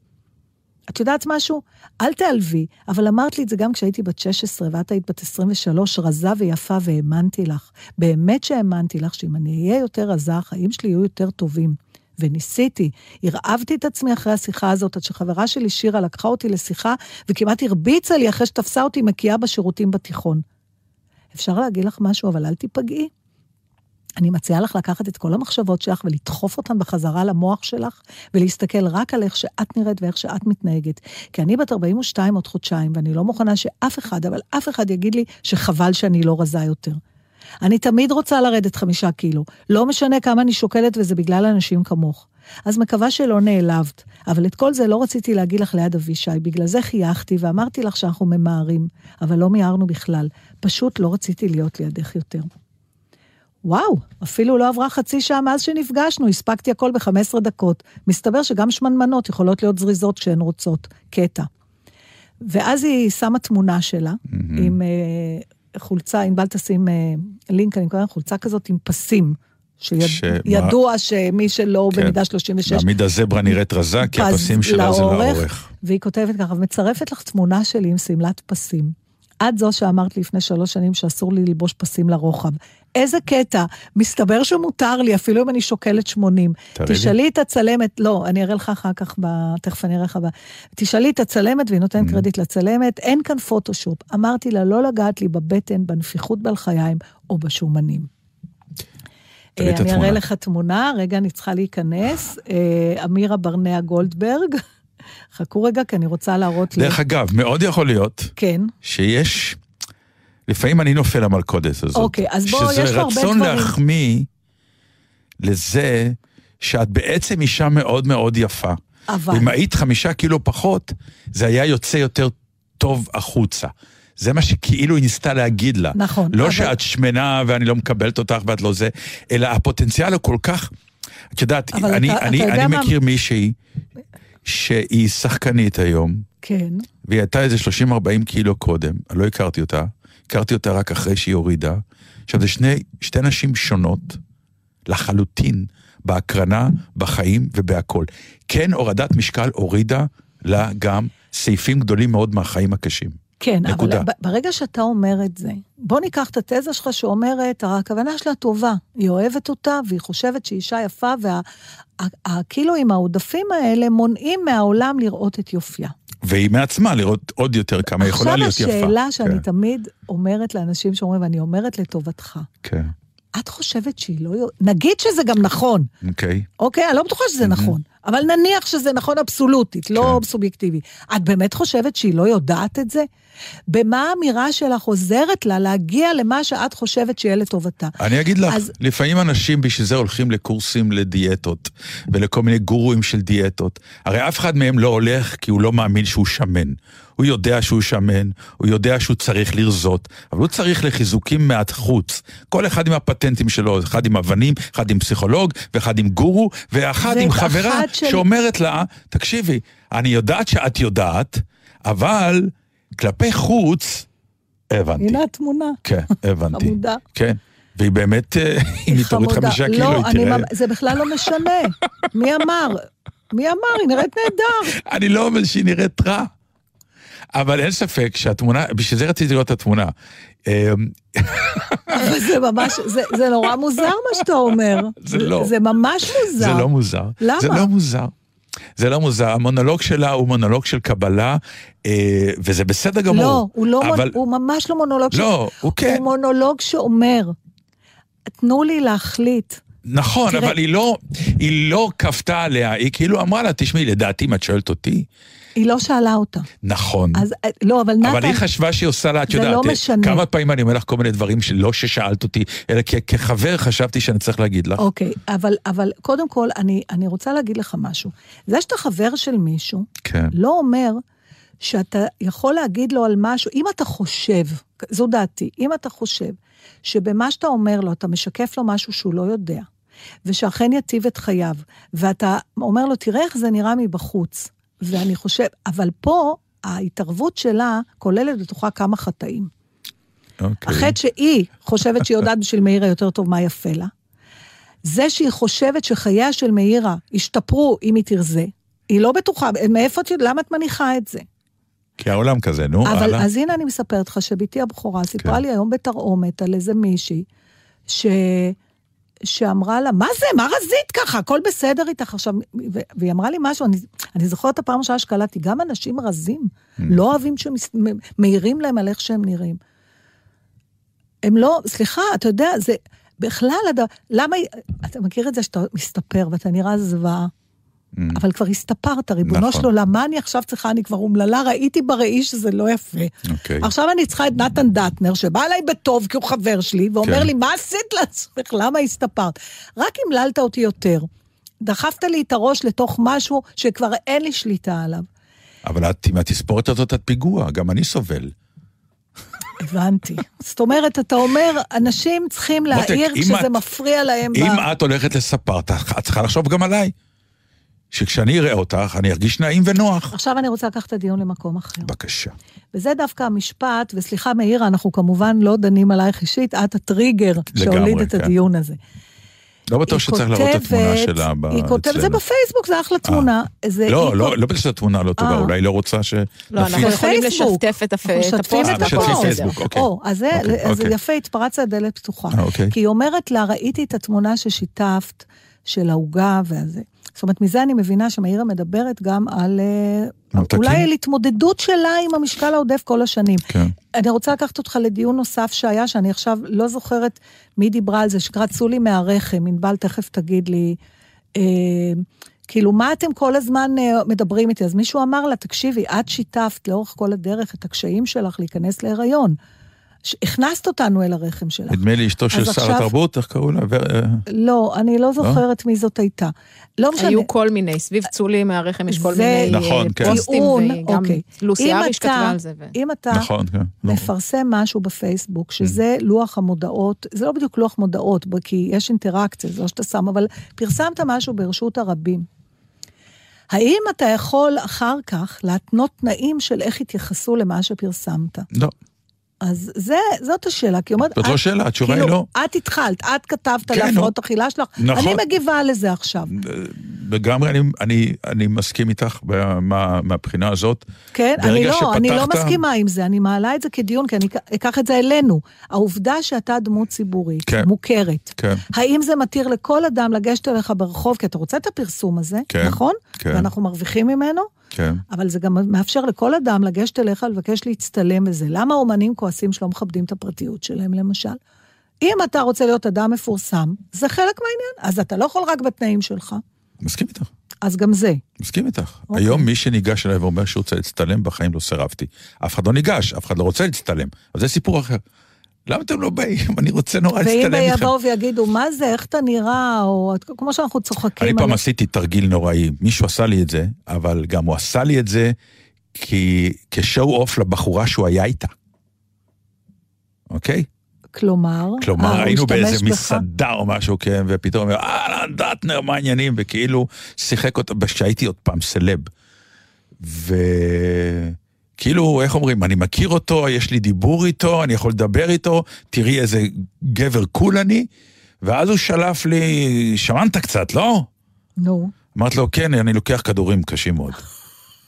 את יודעת משהו? אל תעלבי, אבל אמרת לי את זה גם כשהייתי בת 16 ואת היית בת 23, רזה ויפה, והאמנתי לך. באמת שהאמנתי לך שאם אני אהיה יותר רזה, החיים שלי יהיו יותר טובים. וניסיתי, הרעבתי את עצמי אחרי השיחה הזאת, עד שחברה שלי שירה לקחה אותי לשיחה, וכמעט הרביצה לי אחרי שתפסה אותי מקיאה בשירותים בתיכון. אפשר להגיד לך משהו, אבל אל תיפגעי. אני מציעה לך לקחת את כל המחשבות שלך ולדחוף אותן בחזרה למוח שלך, ולהסתכל רק על איך שאת נראית ואיך שאת מתנהגת. כי אני בת 42 עוד חודשיים, ואני לא מוכנה שאף אחד, אבל אף אחד יגיד לי שחבל שאני לא רזה יותר. אני תמיד רוצה לרדת חמישה קילו. לא משנה כמה אני שוקלת, וזה בגלל אנשים כמוך. אז מקווה שלא נעלבת. אבל את כל זה לא רציתי להגיד לך ליד אבישי, בגלל זה חייכתי ואמרתי לך שאנחנו ממהרים, אבל לא מיהרנו בכלל. פשוט לא רציתי להיות לידך יותר. וואו, אפילו לא עברה חצי שעה מאז שנפגשנו, הספקתי הכל ב-15 דקות. מסתבר שגם שמנמנות יכולות להיות זריזות כשהן רוצות. קטע. ואז היא שמה תמונה שלה, עם אה, חולצה, ענבל תשים אה, לינק, אני קוראת חולצה כזאת עם פסים. שידוע שמי שלא כן. במידה 36, תמיד הזברה נראית רזה, כי הפסים שלה זה לאורך. והיא כותבת ככה, ומצרפת לך תמונה שלי עם שמלת פסים. את זו שאמרת לי לפני שלוש שנים שאסור לי ללבוש פסים לרוחב. איזה קטע, מסתבר שמותר לי, אפילו אם אני שוקלת 80. תראי לי. תשאלי את הצלמת, לא, אני אראה לך אחר כך, ב... תכף אני אראה לך ב... תשאלי את הצלמת, והיא נותנת Mm. קרדיט לצלמת, אין כאן פוטושופ. אמרתי לה לא לגעת לי בבטן, בנפיחות בלחיים או בשומנים. אה, אני אראה התמונה. לך תמונה, רגע, אני צריכה להיכנס. אה, אמירה ברנע גולדברג. חכו רגע, כי אני רוצה להראות לי. דרך אגב, מאוד יכול להיות כן. שיש, לפעמים אני נופל למלכודת הזאת. אוקיי, אז בוא, יש שזה הרבה רצון דברים. להחמיא לזה שאת בעצם אישה מאוד מאוד יפה. אבל... אם היית חמישה קילו פחות, זה היה יוצא יותר טוב החוצה. זה מה שכאילו היא ניסתה להגיד לה. נכון, לא אבל- שאת שמנה ואני לא מקבלת אותך ואת לא זה, אלא הפוטנציאל הוא כל כך... את יודעת, אני, אתה- אני, אתה יודע אני מה- מכיר מישהי שהיא שחקנית היום, כן. והיא הייתה איזה 30-40 קילו קודם, אני לא הכרתי אותה, הכרתי אותה רק אחרי שהיא הורידה. עכשיו, זה שני, שתי נשים שונות לחלוטין בהקרנה, בחיים ובהכול. כן, הורדת משקל הורידה לה גם סעיפים גדולים מאוד מהחיים הקשים. כן, נקודה. אבל ברגע שאתה אומר את זה, בוא ניקח את התזה שלך שאומרת, הכוונה שלה טובה, היא אוהבת אותה והיא חושבת שהיא אישה יפה, והקילואים העודפים האלה מונעים מהעולם לראות את יופייה. והיא מעצמה לראות עוד יותר כמה היא יכולה להיות יפה. עכשיו השאלה שאני כן, תמיד אומרת לאנשים שאומרים, ואני אומרת לטובתך, כן, את חושבת שהיא לא... נגיד שזה גם נכון, אוקיי. אוקיי? אני לא בטוחה שזה נכון, אבל נניח שזה נכון אבסולוטית, לא כן. סובייקטיבי. את באמת חושבת שהיא לא יודעת את זה? במה האמירה שלך עוזרת לה להגיע למה שאת חושבת שיהיה לטובתה? אני אגיד לך, אז- לפעמים אנשים בשביל זה הולכים לקורסים לדיאטות, ולכל מיני גורואים של דיאטות. הרי אף אחד מהם לא הולך כי הוא לא מאמין שהוא שמן. הוא יודע שהוא שמן, הוא יודע שהוא צריך לרזות, אבל הוא צריך לחיזוקים מהחוץ. כל אחד עם הפטנטים שלו, אחד עם אבנים, אחד עם פסיכולוג, ואחד עם גורו, ואחד עם חברה של- שאומרת לה, תקשיבי, אני יודעת שאת יודעת, אבל כלפי חוץ, הבנתי. הנה התמונה. כן, הבנתי. חמודה. כן. והיא באמת, אה, אם היא תוריד. חמישה לא, קילו, היא תראה... ממ- זה בכלל לא משנה. מי אמר? מי אמר? היא נראית נהדר. אני לא אומר שהיא נראית רע. אבל אין ספק שהתמונה, בשביל זה רציתי לראות את התמונה. אבל זה ממש, זה, זה נורא מוזר מה שאתה אומר. זה לא. זה ממש מוזר. זה לא מוזר. למה? זה לא מוזר. זה לא מוזר. המונולוג שלה הוא מונולוג של קבלה, אה, וזה בסדר גמור. לא, הוא, לא אבל... מונ... הוא ממש לא מונולוג. לא, הוא כן. הוא מונולוג שאומר, תנו לי להחליט נכון, תראה- אבל היא לא, היא לא כפתה עליה, היא כאילו אמרה לה, תשמעי, לדעתי, אם את שואלת אותי, היא לא שאלה אותה. נכון. אז אה, לא, אבל נתן... אבל היא חשבה שהיא עושה לה, את יודעת, לא אה, משנה. כמה פעמים אני אומר לך כל מיני דברים שלא ששאלת אותי, אלא כ- כחבר חשבתי שאני צריך להגיד לך. אוקיי, אבל, אבל קודם כל, אני, אני רוצה להגיד לך משהו. זה שאתה חבר של מישהו, כן. לא אומר שאתה יכול להגיד לו על משהו, אם אתה חושב, זו דעתי, אם אתה חושב שבמה שאתה אומר לו, אתה משקף לו משהו שהוא לא יודע, ושאכן יטיב את חייו, ואתה אומר לו, תראה איך זה נראה מבחוץ, ואני חושב, אבל פה, ההתערבות שלה כוללת בתוכה כמה חטאים. אוקיי. החטא שהיא חושבת שהיא יודעת בשביל מאירה יותר טוב מה יפה לה. זה שהיא חושבת שחייה של מאירה ישתפרו אם היא תרזה. היא לא בטוחה, מאיפה את יודעת, למה את מניחה את זה? כי העולם כזה, נו, אבל הלאה. אז הנה אני מספרת לך שבתי הבכורה סיפרה כן. לי היום בתרעומת על איזה מישהי, ש... שאמרה לה, מה זה, מה רזית ככה, הכל בסדר איתך עכשיו, והיא אמרה לי משהו, אני, אני זוכרת את הפעם הראשונה שקלטתי, גם אנשים רזים Mm. לא אוהבים שמעירים להם על איך שהם נראים. הם לא, סליחה, אתה יודע, זה בכלל, למה, אתה מכיר את זה שאתה מסתפר ואתה נראה זוועה, אבל כבר הסתפרת, ריבונו Mm. נכון. של עולם, מה אני עכשיו צריכה, אני כבר אומללה, ראיתי בראי שזה לא יפה. אוקיי. עכשיו אני צריכה את נתן דטנר, שבא אליי בטוב, כי הוא חבר שלי, ואומר כן. לי, מה עשית לעצמך? למה הסתפרת? רק המללת אותי יותר. דחפת לי את הראש לתוך משהו שכבר אין לי שליטה עליו. אבל את, עם התספורת הזאת את פיגוע, גם אני סובל. הבנתי. זאת אומרת, אתה אומר, אנשים צריכים להעיר כשזה את- מפריע להם. אם ב- את הולכת לספר, את צריכה לחשוב גם עליי. שכשאני אראה אותך, אני ארגיש נעים ונוח. עכשיו אני רוצה לקחת את הדיון למקום אחר. בבקשה. וזה דווקא המשפט, וסליחה מאירה, אנחנו כמובן לא דנים עלייך אישית, את הטריגר שהוליד את כן. הדיון הזה. לא בטוח שצריך להראות את התמונה כותבת- שלה ב- היא כותבת, זה. בפייסבוק, זה אחלה תמונה. זה- לא, לא, כות- לא בגלל שהתמונה לא טובה, אה. אולי היא לא רוצה ש... לא, אנחנו. יכולים. לשתף את הפ- אנחנו את משתפים הפוסט. אה, משתפים פייסבוק, בסדר. אוקיי. או, אז זה, אוקיי, אוקיי. יפה, התפרצת לדלת פתוחה. אה, אוקיי. כי היא אומרת לה, ראיתי את התמונה ששיתפת, של העוגה והזה. זאת אומרת, מזה אני מבינה שמאירה מדברת גם על... אה, ממתקים? אולי על התמודדות שלה עם המשקל העודף כל השנים. כן. אני רוצה לקחת אותך לדיון נוסף שהיה, שאני עכשיו לא זוכרת מי דיברה על זה, שקרצו לי מהרחם, ענבל תכף תגיד לי, אה, כאילו, מה אתם כל הזמן אה, מדברים איתי? אז מישהו אמר לה, תקשיבי, את שיתפת לאורך כל הדרך את הקשיים שלך להיכנס להיריון. הכנסת אותנו אל הרחם שלך. נדמה לי אשתו של שר התרבות, איך קראו לה? אה, לא, אני לא זוכרת מי זאת הייתה. לא משנה. היו כל מיני, סביב צולי מהרחם יש כל מיני נכון, אה, כן. פוסטים, וגם אוקיי. לוסי אתה- כתבה על זה. אם אתה נכון, כן. לא. מפרסם משהו בפייסבוק, שזה לוח המודעות, זה לא בדיוק לוח מודעות, כי יש אינטראקציה, זה לא שאתה שם, אבל פרסמת משהו ברשות הרבים. האם אתה יכול אחר כך להתנות תנאים של איך יתייחסו למה שפרסמת? לא, אז זה, זאת השאלה, כי אומרת... זאת לא שאלה, התשובה היא כאילו, לא. את התחלת, את כתבת על כן, הפרעות אכילה שלך, נכון. אני מגיבה לזה עכשיו. לגמרי אני, אני, אני מסכים איתך מה, מה- מהבחינה הזאת. כן, אני ברגע לא, אני לא שפתחת- מסכימה עם זה, אני מעלה את זה כדיון, כי אני אק- אקח את זה אלינו. העובדה שאתה דמות ציבורית, כן. מוכרת, כן. האם זה מתיר לכל אדם לגשת אליך ברחוב, כי אתה רוצה את הפרסום הזה, כן, נכון? כן. ואנחנו מרוויחים ממנו, כן. אבל זה גם מאפשר לכל אדם לגשת אליך, לבקש להצטלם בזה. למה אומנים כועסים שלא מכבדים את הפרטיות שלהם, למשל? אם אתה רוצה להיות אדם מפורסם, זה חלק מהעניין, אז אתה לא יכול רק בתנאים שלך, מסכים איתך. אז גם זה. מסכים איתך. אוקיי. היום מי שניגש אליי ואומר שהוא רוצה להצטלם, בחיים לא סירבתי. אף אחד לא ניגש, אף אחד לא רוצה להצטלם. אבל זה סיפור אחר. למה אתם לא באים? אני רוצה נורא ואם להצטלם איתכם. יבואו ויגידו, מה זה, איך אתה נראה, או כמו שאנחנו צוחקים. אני פעם על- עשיתי תרגיל נוראי. מישהו עשה לי את זה, אבל גם הוא עשה לי את זה כי... כשואו אוף לבחורה שהוא היה איתה. אוקיי? כלומר, כלומר, אה, היינו באיזה בך? מסעדה או משהו, כן, ופתאום אהלן, דטנר, מה העניינים? וכאילו שיחק אותה, כשהייתי עוד פעם סלב. וכאילו, איך אומרים, אני מכיר אותו, יש לי דיבור איתו, אני יכול לדבר איתו, תראי איזה גבר קול אני, ואז הוא שלף לי, שמנת קצת, לא? נו. אמרתי לו, כן, אני לוקח כדורים קשים מאוד.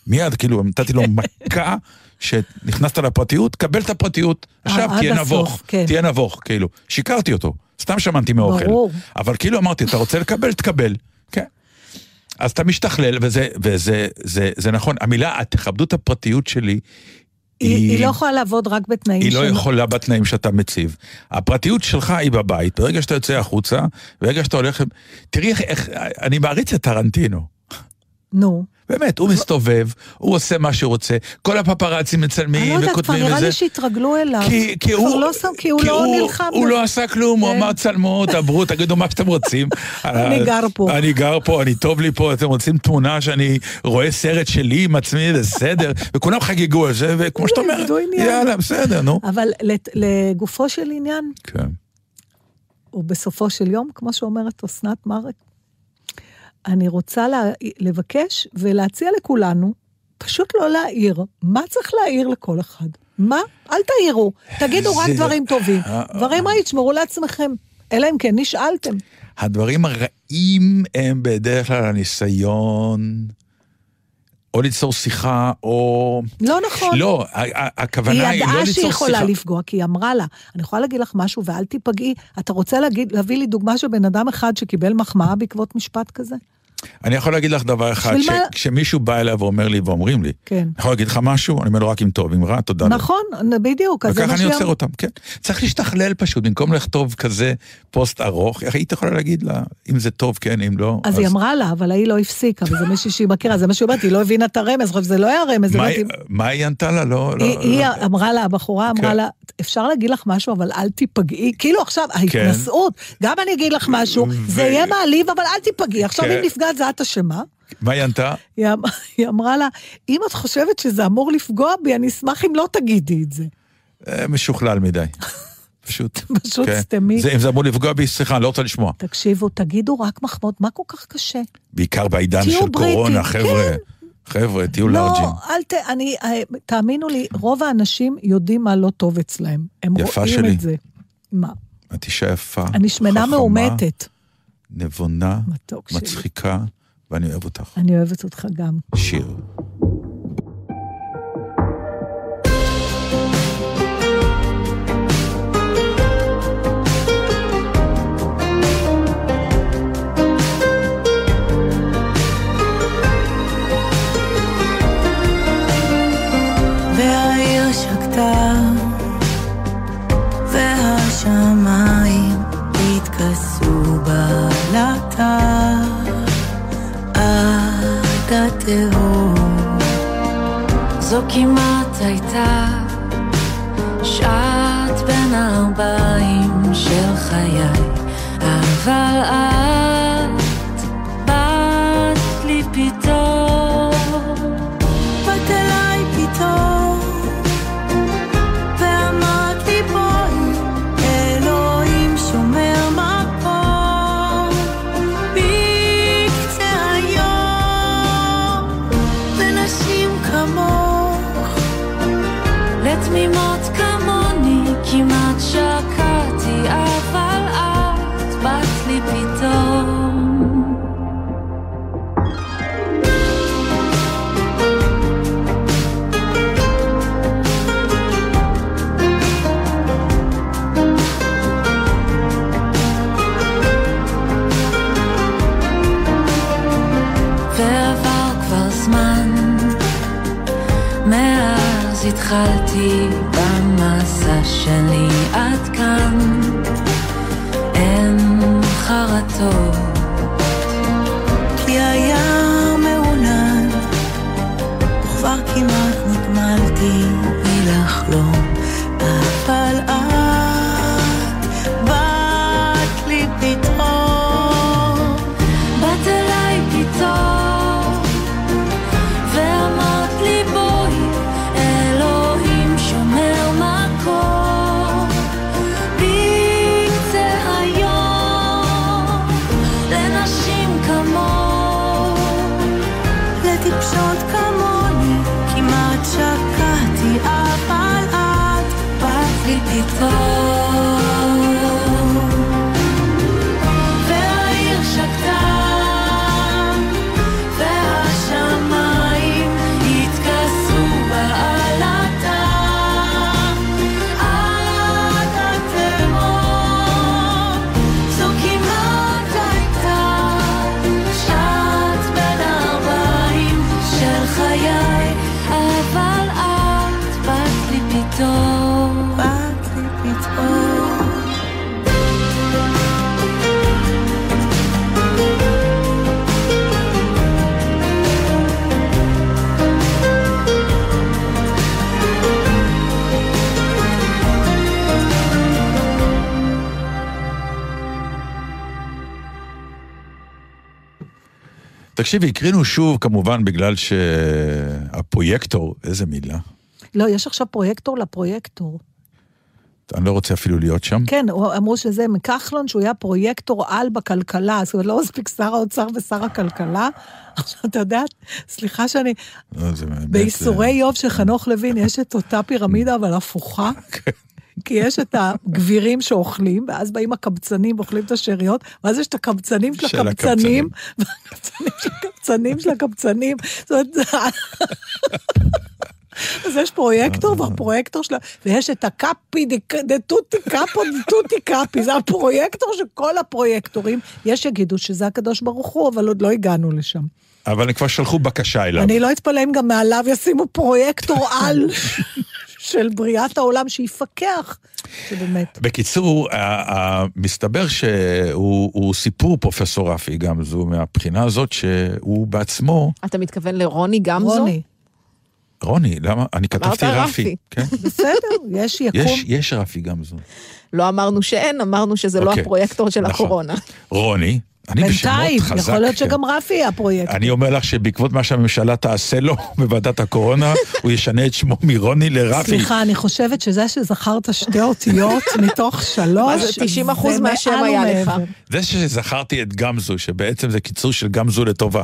מיד, כאילו, נתתי לו מכה, שנכנסת לפרטיות, קבל את הפרטיות. עכשיו, עד תהיה נבוך, כן. תהיה נבוך, כאילו. שיקרתי אותו, סתם שמנתי מאוכל. ברור. אבל כאילו אמרתי, אתה רוצה לקבל, תקבל. כן. אז אתה משתכלל, וזה, וזה זה, זה נכון. המילה, תכבדו את הפרטיות שלי, היא, היא לא יכולה לעבוד רק בתנאים היא לא של- יכולה בתנאים שאתה מציב. הפרטיות שלך היא בבית, ברגע שאתה יוצא החוצה, ברגע שאתה הולך... תראי איך, איך אני מעריץ את טרנטינו. נו. באמת, הוא מסתובב, הוא עושה מה שהוא רוצה, כל הפפראצים אני מצלמים לא יודעת, כבר וכותבים נראה. לי שהתרגלו אליו. כי, הוא, לא שם, כי הוא לא נלחם. הוא. לא עשה כלום, הוא כן. אמר צלמו, דברו, תגידו מה שאתם רוצים. אני גר פה. אני גר פה, אני טוב לי פה, אתם רוצים תמונה שאני רואה סרט שלי עם עצמי, זה בסדר, וכולם חגגו על זה, וכמו שאתה אומר. יאללה, בסדר, נו. אבל לגופו של עניין, כן. ובסופו של יום, כמו שאומרת אסנת מארק, אני רוצה לה, לבקש ולהציע לכולנו, פשוט לא להעיר. מה צריך להעיר לכל אחד? מה? אל תעירו, תגידו רק זה- דברים טובים. אה, דברים רעים, תשמרו לעצמכם. אלא אם כן נשאלתם. הדברים הרעים הם בדרך כלל הניסיון, או ליצור שיחה, או... לא נכון. לא, הכוונה היא היא לא ידעה ליצור שהיא שיחה. יכולה לפגוע, כי היא אמרה לה, אני יכולה להגיד לך משהו ואל תיפגעי. אתה רוצה להגיד, להביא לי דוגמה של בן אדם אחד שקיבל מחמאה בעקבות משפט כזה? אני יכול להגיד לך דבר אחד, בשביל מה- כשמישהו בא אליי ואומר לי, ואומרים לי, כן. אני יכול להגיד לך משהו? אני אומר לו רק אם טוב, אם רע, תודה. נכון, בדיוק, אז וככה אני עוצר. אותם, כן. צריך להשתכלל פשוט, במקום לכתוב כזה פוסט ארוך, היית יכולה להגיד לה, אם זה טוב, כן, אם לא. אז היא אמרה לה, אבל ההיא לא הפסיקה, וזה מישהי שהיא מכירה, זה מה שהיא אומרת, היא לא הבינה את הרמז, זה לא היה רמז, מה לא היא-. מה היא ענתה לה? לא, לא. היא- היא לא. אמרה לה, הבחורה אמרה כן. לה, אפשר להגיד לך משהו, אבל אל תיפגעי. כאילו עכשיו, ההתנשאות, גם אני אגיד לך משהו, זה יהיה מעליב, אבל אל תיפגעי. עכשיו, כן. אם נפגעת, זה את אשמה. מה היא ענתה? היא אמ- היא אמרה לה, אם את חושבת שזה אמור לפגוע בי, אני אשמח אם לא תגידי את זה. אה, משוכלל מדי. פשוט. פשוט כן. סתמי. זה- אם זה אמור לפגוע בי, סליחה, אני לא רוצה לשמוע. תקשיבו, תגידו רק מחמאות, מה כל כך קשה? בעיקר בעידן של בריטים, קורונה, כן. חבר'ה. חבר'ה, תהיו לארג'ים. לא, אל ת... אני... אה, תאמינו לי, רוב האנשים יודעים מה לא טוב אצלם. הם יפה רואים שלי. את זה. מה? את אישה יפה, אני שמנה מאומתת. נבונה, מתוק שלי. מצחיקה, ואני אוהב אותך. אני אוהבת אותך גם. שיר. כמעט הייתה שעת בין הארבעים של חיי, אבל את תקשיבי, הקרינו שוב, כמובן, בגלל שהפרויקטור, איזה מילה, לא, יש עכשיו פרויקטור לפרויקטור. אני לא רוצה אפילו להיות שם. כן, הוא- אמרו שזה מכחלון, שהוא היה פרויקטור על בכלכלה, זאת אומרת, לא מספיק שר האוצר ושר הכלכלה. עכשיו, אתה יודע, סליחה שאני, לא, זה באמת, בייסורי אה, איוב של חנוך לוין יש את אותה פירמידה, אבל הפוכה. כי יש את הגבירים שאוכלים, ואז באים הקבצנים ואוכלים את השאריות, ואז יש את הקבצנים של של הקבצנים, והקבצנים של הקבצנים של הקבצנים. זאת אומרת, אז יש פרויקטור, והפרויקטור שלה, ויש את ה capi di tutti capo di tutti capi, זה הפרויקטור של כל הפרויקטורים. יש שיגידו שזה הקדוש ברוך הוא, אבל עוד לא הגענו לשם. אבל הם כבר שלחו בקשה אליו. אני לא אתפלא אם גם מעליו ישימו פרויקטור על של בריאת העולם שיפקח. שבאמת. בקיצור, מסתבר שהוא הוא סיפור פרופסור רפי גמזו, מהבחינה הזאת שהוא בעצמו, אתה מתכוון לרוני גמזו? רוני, רוני, למה? אני כתבתי רפי. רפי. כן? בסדר, יש יקום. יש, יש רפי גמזו. לא אמרנו שאין, אמרנו שזה לא אוקיי. הפרויקטור של נכון. הקורונה. רוני, אני בשמות בינתיים, חזק. יכול להיות כן. שגם רפי יהיה הפרויקט. אני אומר לך שבעקבות מה שהממשלה תעשה לו בוועדת הקורונה, הוא ישנה את שמו מרוני לרפי. סליחה, אני חושבת שזה שזכרת שתי אותיות מתוך שלוש, זה, 90% זה מהשם מעל היה לך. ומעבר. זה שזכרתי את גמזו, שבעצם זה קיצור של גמזו לטובה.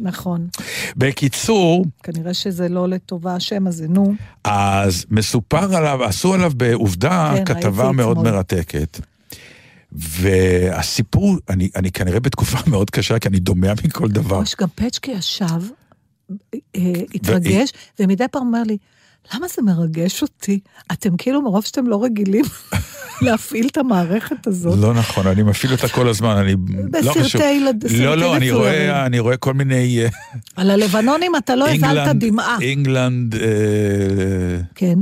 נכון, בקיצור, כנראה שזה לא לטובה השם הזה, נו. אז מסופר עליו, עשו עליו בעובדה כן, כתבה מאוד אתמול. מרתקת. והסיפור, אני, אני כנראה בתקופה מאוד קשה, כי אני דומע מכל דבר. יש גם פצ'קי ישב, אה, התרגש, ומדי פעם אומר לי, למה זה מרגש אותי? אתם כאילו, מרוב שאתם לא רגילים להפעיל את המערכת הזאת. לא נכון, אני מפעיל אותה כל הזמן, אני לא בסרטי חשוב. ילד- לא, סרטים לא, אני. רואה, אני רואה כל מיני... אה, על הלבנונים אתה לא England, דמעה. England, אה, כן,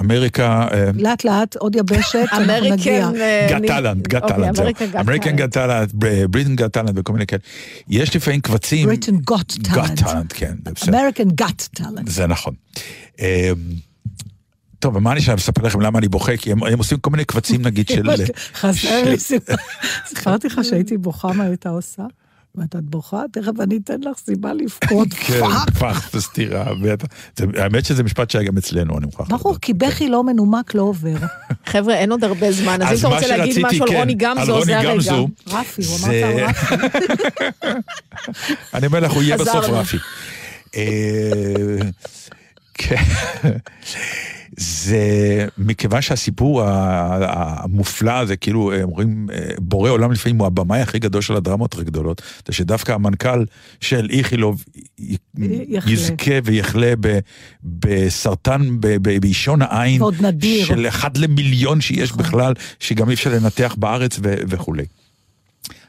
אמריקה, אה, לאט לאט, עוד יבשת, אנחנו נגיע. American... אה, Got אני- Talent, Got אוקיי, Talent, זהו. אמריקן גאט טאלנט, בריטן גאט טאלנט וכל מיני כאלה. יש לפעמים קבצים... Britain Got גאט Talent. טאלנט, כן. American Got Talent. זה נכון. אה, טוב, ומה אני שם לספר לכם למה אני בוכה? כי הם הם עושים כל מיני קבצים, נגיד, של... חסר לי סיבה. סיפרתי לך שהייתי בוכה, מה הייתה עושה? ואת את בוכה? תכף אני אתן לך סיבה לבכות. כן. פח, זה סתירה. האמת שזה משפט שהיה גם אצלנו, אני מוכרח ברור, כי בכי לא מנומק לא עובר. חבר'ה, אין עוד הרבה זמן, אז אם אתה רוצה להגיד משהו על כן, רוני גמזו, רוני זה הרגע. רפי, הוא על רפי. אני אומר לך, הוא יהיה בסוף. רפי. כן. זה מכיוון שהסיפור המופלא הזה, כאילו, אומרים, אה, בורא עולם לפעמים הוא הבמאי הכי גדול של הדרמות הכי גדולות, זה שדווקא המנכ"ל של איכילוב. יזכה ויחלה ב- בסרטן, באישון העין, ועוד נדיר. של אחד למיליון שיש נכון. בכלל, שגם אי אפשר לנתח בארץ וכולי.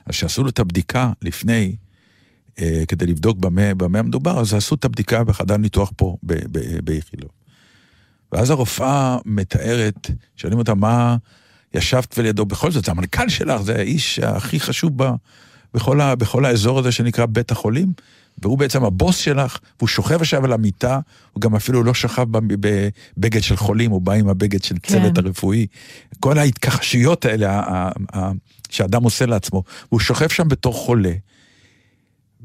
אז כשעשו לו את הבדיקה לפני, כדי לבדוק במה, במה המדובר, אז עשו את הבדיקה בחדר ניתוח פה, באיכילוב. ואז הרופאה מתארת, שואלים אותה, מה ישבת ולידו? בכל זאת, זה המנכ"ל שלך, זה האיש הכי חשוב ב, בכל, ה, בכל האזור הזה שנקרא בית החולים, והוא בעצם הבוס שלך, והוא שוכב עכשיו על המיטה, הוא גם אפילו לא שכב בבגד של חולים, הוא בא עם הבגד של צוות כן. הרפואי. כל ההתכחשויות האלה ה- ה- ה- שאדם עושה לעצמו, והוא שוכב שם בתור חולה.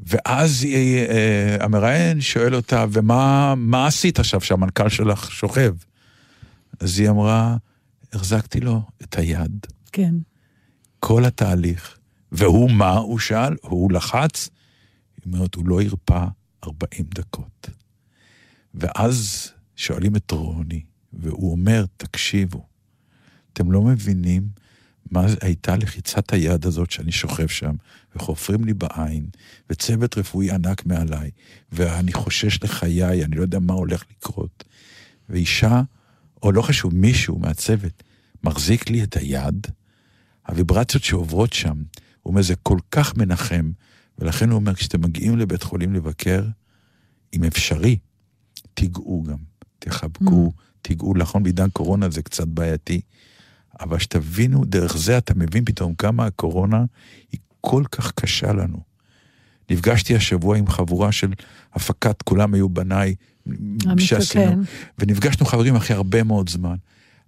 ואז היא, אה, המראיין שואל אותה, ומה מה עשית עכשיו שהמנכ"ל שלך שוכב? אז היא אמרה, החזקתי לו את היד, כן. כל התהליך. והוא מה? הוא שאל, הוא לחץ, היא אומרת, הוא לא הרפא 40 דקות. ואז שואלים את רוני, והוא אומר, תקשיבו, אתם לא מבינים מה זה- הייתה לחיצת היד הזאת שאני שוכב שם, וחופרים לי בעין, וצוות רפואי ענק מעליי, ואני חושש לחיי, אני לא יודע מה הולך לקרות. ואישה, או לא חשוב, מישהו מהצוות, מחזיק לי את היד, הוויברציות שעוברות שם, הוא אומר, זה כל כך מנחם, ולכן הוא אומר, כשאתם מגיעים לבית חולים לבקר, אם אפשרי, תיגעו גם, תחבקו, תיגעו, נכון, בעידן קורונה זה קצת בעייתי, אבל שתבינו, דרך זה אתה מבין פתאום כמה הקורונה היא כל כך קשה לנו. נפגשתי השבוע עם חבורה של הפקת, כולם היו בניי, שעשינו. ונפגשנו חברים אחרי הרבה מאוד זמן.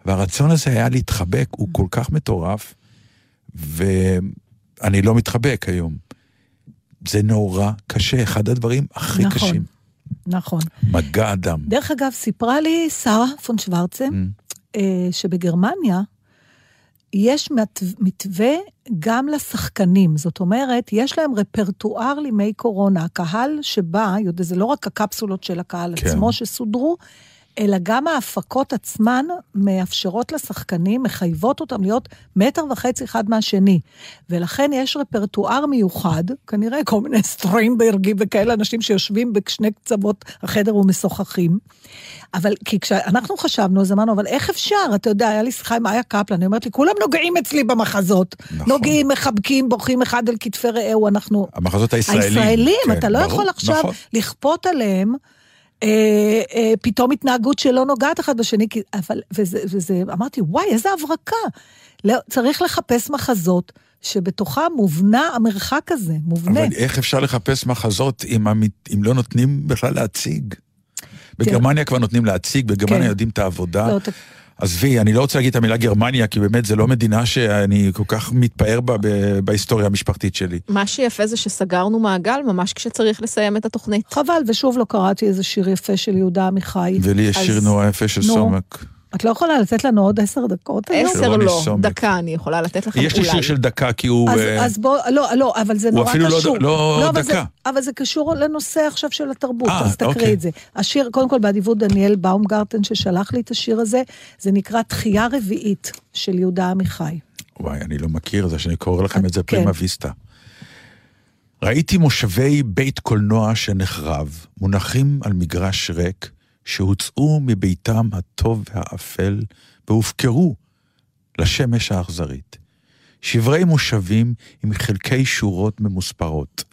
והרצון הזה היה להתחבק, הוא כל כך מטורף, ואני לא מתחבק היום. זה נורא קשה, אחד הדברים הכי נכון. קשים. נכון. מגע אדם. דרך אגב, סיפרה לי שרה פון שוורצה, אה, שבגרמניה יש מת- מתווה גם לשחקנים. זאת אומרת, יש להם רפרטואר לימי קורונה. הקהל שבא, יודע, זה לא רק הקפסולות של הקהל כן. עצמו שסודרו, אלא גם ההפקות עצמן מאפשרות לשחקנים, מחייבות אותם להיות מטר וחצי אחד מהשני. ולכן יש רפרטואר מיוחד, כנראה כל מיני סטריינברגים וכאלה אנשים שיושבים בשני קצוות החדר ומשוחחים. אבל כי כשאנחנו חשבנו, אז אמרנו, אבל איך אפשר? אתה יודע, היה לי שיחה עם איה קפלן, היא אומרת לי, כולם נוגעים אצלי במחזות. נכון. נוגעים, מחבקים, בוכים אחד על כתפי רעהו, אנחנו... המחזות הישראלים. הישראלים, כן, אתה לא ברור, יכול עכשיו נכון. לכפות עליהם. אה, אה, פתאום התנהגות שלא נוגעת אחד בשני, כי- אבל, וזה, וזה, אמרתי, וואי, איזה הברקה. לא, צריך לחפש מחזות שבתוכם מובנה המרחק הזה, מובנה. אבל איך אפשר לחפש מחזות אם. אם לא נותנים בכלל להציג? בגרמניה כבר נותנים להציג, בגרמניה כן. יודעים את העבודה. לא, עזבי, אני לא רוצה להגיד את המילה גרמניה, כי באמת זו לא מדינה שאני כל כך מתפאר בה ב- בהיסטוריה המשפחתית שלי. מה שיפה זה שסגרנו מעגל ממש כשצריך לסיים את התוכנית. חבל, ושוב לא קראתי איזה שיר יפה של יהודה עמיחי. ולי יש אז- שיר נורא יפה של נו. סומק. את לא יכולה לתת לנו עוד עשר דקות היום? עשר לא, סומק. דקה אני יכולה לתת לכם יש לי שיר אולי. של דקה, כי הוא... אז, אה, אז בוא, לא, לא, אבל זה הוא נורא אפילו לא קשור. ד- לא אבל זה, דקה. אבל זה קשור לנושא עכשיו של התרבות, אה, אז תקריא אוקיי. את זה. השיר, קודם כל באדיבות דניאל באומגרטן ששלח לי את השיר הזה, זה נקרא תחייה רביעית של יהודה עמיחי. וואי, אני לא מכיר זה שאני קורא לכם את זה כן. פרימה ויסטה. ראיתי מושבי בית קולנוע שנחרב, מונחים על מגרש ריק, שהוצאו מביתם הטוב והאפל, והופקרו לשמש האכזרית. שברי מושבים עם חלקי שורות ממוספרות.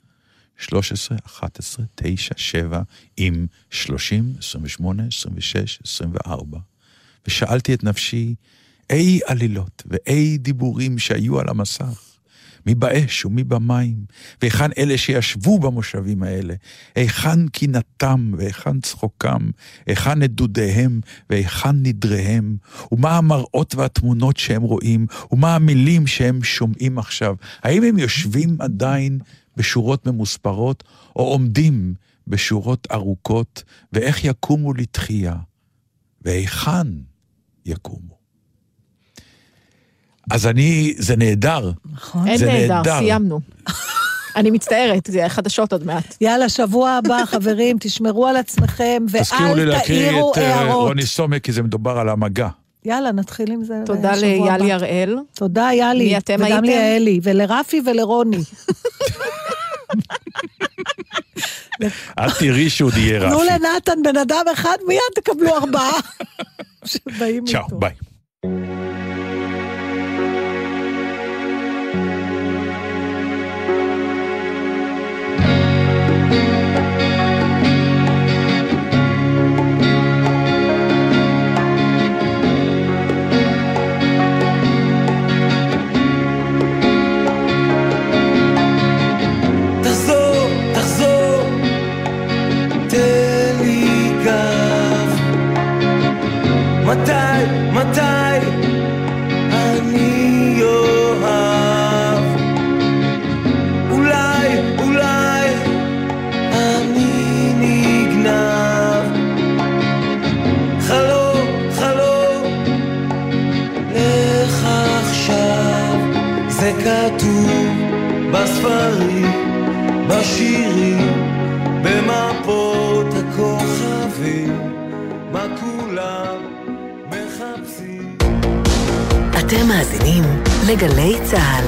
13, 11, 9, 7, עם 30, 28, 26, 24. ושאלתי את נפשי, אי עלילות ואי דיבורים שהיו על המסך, מי באש ומי במים, והיכן אלה שישבו במושבים האלה, היכן קינתם והיכן צחוקם, היכן נדודיהם והיכן נדריהם, ומה המראות והתמונות שהם רואים, ומה המילים שהם שומעים עכשיו. האם הם יושבים עדיין בשורות ממוספרות, או עומדים בשורות ארוכות, ואיך יקומו לתחייה, והיכן יקומו. אז אני, זה נהדר. נכון? אין זה נהדר. סיימנו. אני מצטערת, זה חדשות עוד מעט. יאללה, שבוע הבא, חברים, תשמרו על עצמכם, תזכירו לי ואל להקריא תעירו את אה, הערות. רוני סומק, כי זה מדובר על המגע. יאללה, נתחיל עם זה תודה בשבוע ליאלי. הראל. תודה, יאלי. מי אתם וגם הייתם? ליאלי, ולרפי ולרוני. אל תראי שהוא יהיה תנו רפי. לנתן בן אדם אחד, מיד תקבלו ארבעה. שבאים איתו. צ'או, ביי. בספרים, בשירים, במפות הכוכבים, מה כולם מחפשים. אתם מאזינים לגלי צה"ל.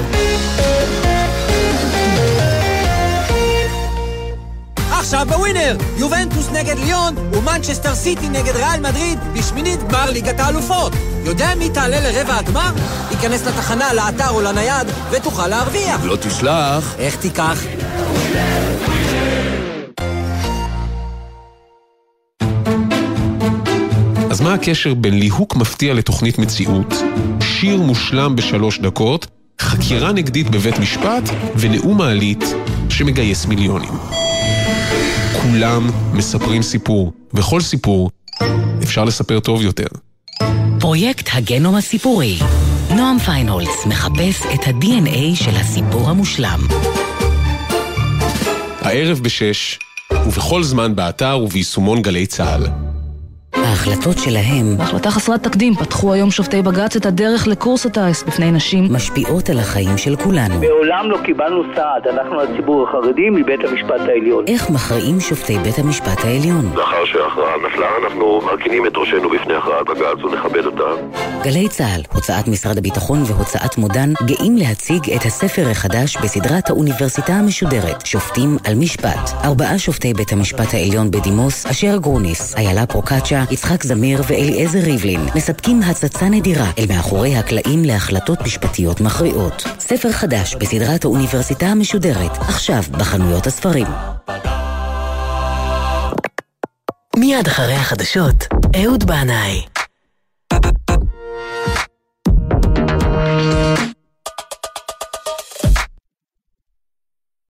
עכשיו בווינר, יובנטוס נגד ליון ומנצ'סטר סיטי נגד ריאל מדריד בשמינית גמר ליגת האלופות. יודע מי תעלה לרבע הגמר? ייכנס לתחנה, לאתר או לנייד ותוכל להרוויח. לא תשלח. איך תיקח? אז מה הקשר בין ליהוק מפתיע לתוכנית מציאות, שיר מושלם בשלוש דקות, חקירה נגדית בבית משפט ונאום מעלית שמגייס מיליונים? כולם מספרים סיפור, וכל סיפור אפשר לספר טוב יותר. פרויקט הגנום הסיפורי. נועם פיינholz מחפש את ה-DNA של הסיפור המושלם. הערב בשש, ובכל זמן באתר וביישומון גלי צה"ל. ההחלטות שלהם בהחלטה חסרת תקדים פתחו היום שופטי בג"ץ את הדרך לקורס הטיס בפני נשים. משפיעות על החיים של כולנו. מעולם לא קיבלנו סעד, אנחנו הציבור החרדי מבית המשפט העליון. איך מכריעים שופטי בית המשפט העליון? לאחר שההכרעה נפלה, אנחנו מרכינים את ראשנו בפני הכרעת בג"ץ ונכבד אותה. גלי צה"ל, הוצאת משרד הביטחון והוצאת מודן, גאים להציג את הספר החדש בסדרת האוניברסיטה המשודרת, שופטים על משפט. ארבעה שופטי בית המשפט העליון בדימוס, אשר גרוניס, איילה פרוקצ'ה, יצחק זמיר ואליעזר ריבלין, מספקים הצצה נדירה אל מאחורי הקלעים להחלטות משפטיות מכריעות. ספר חדש בסדרת האוניברסיטה המשודרת, עכשיו בחנויות הספרים. מיד אחרי החדשות, אהוד בנאי.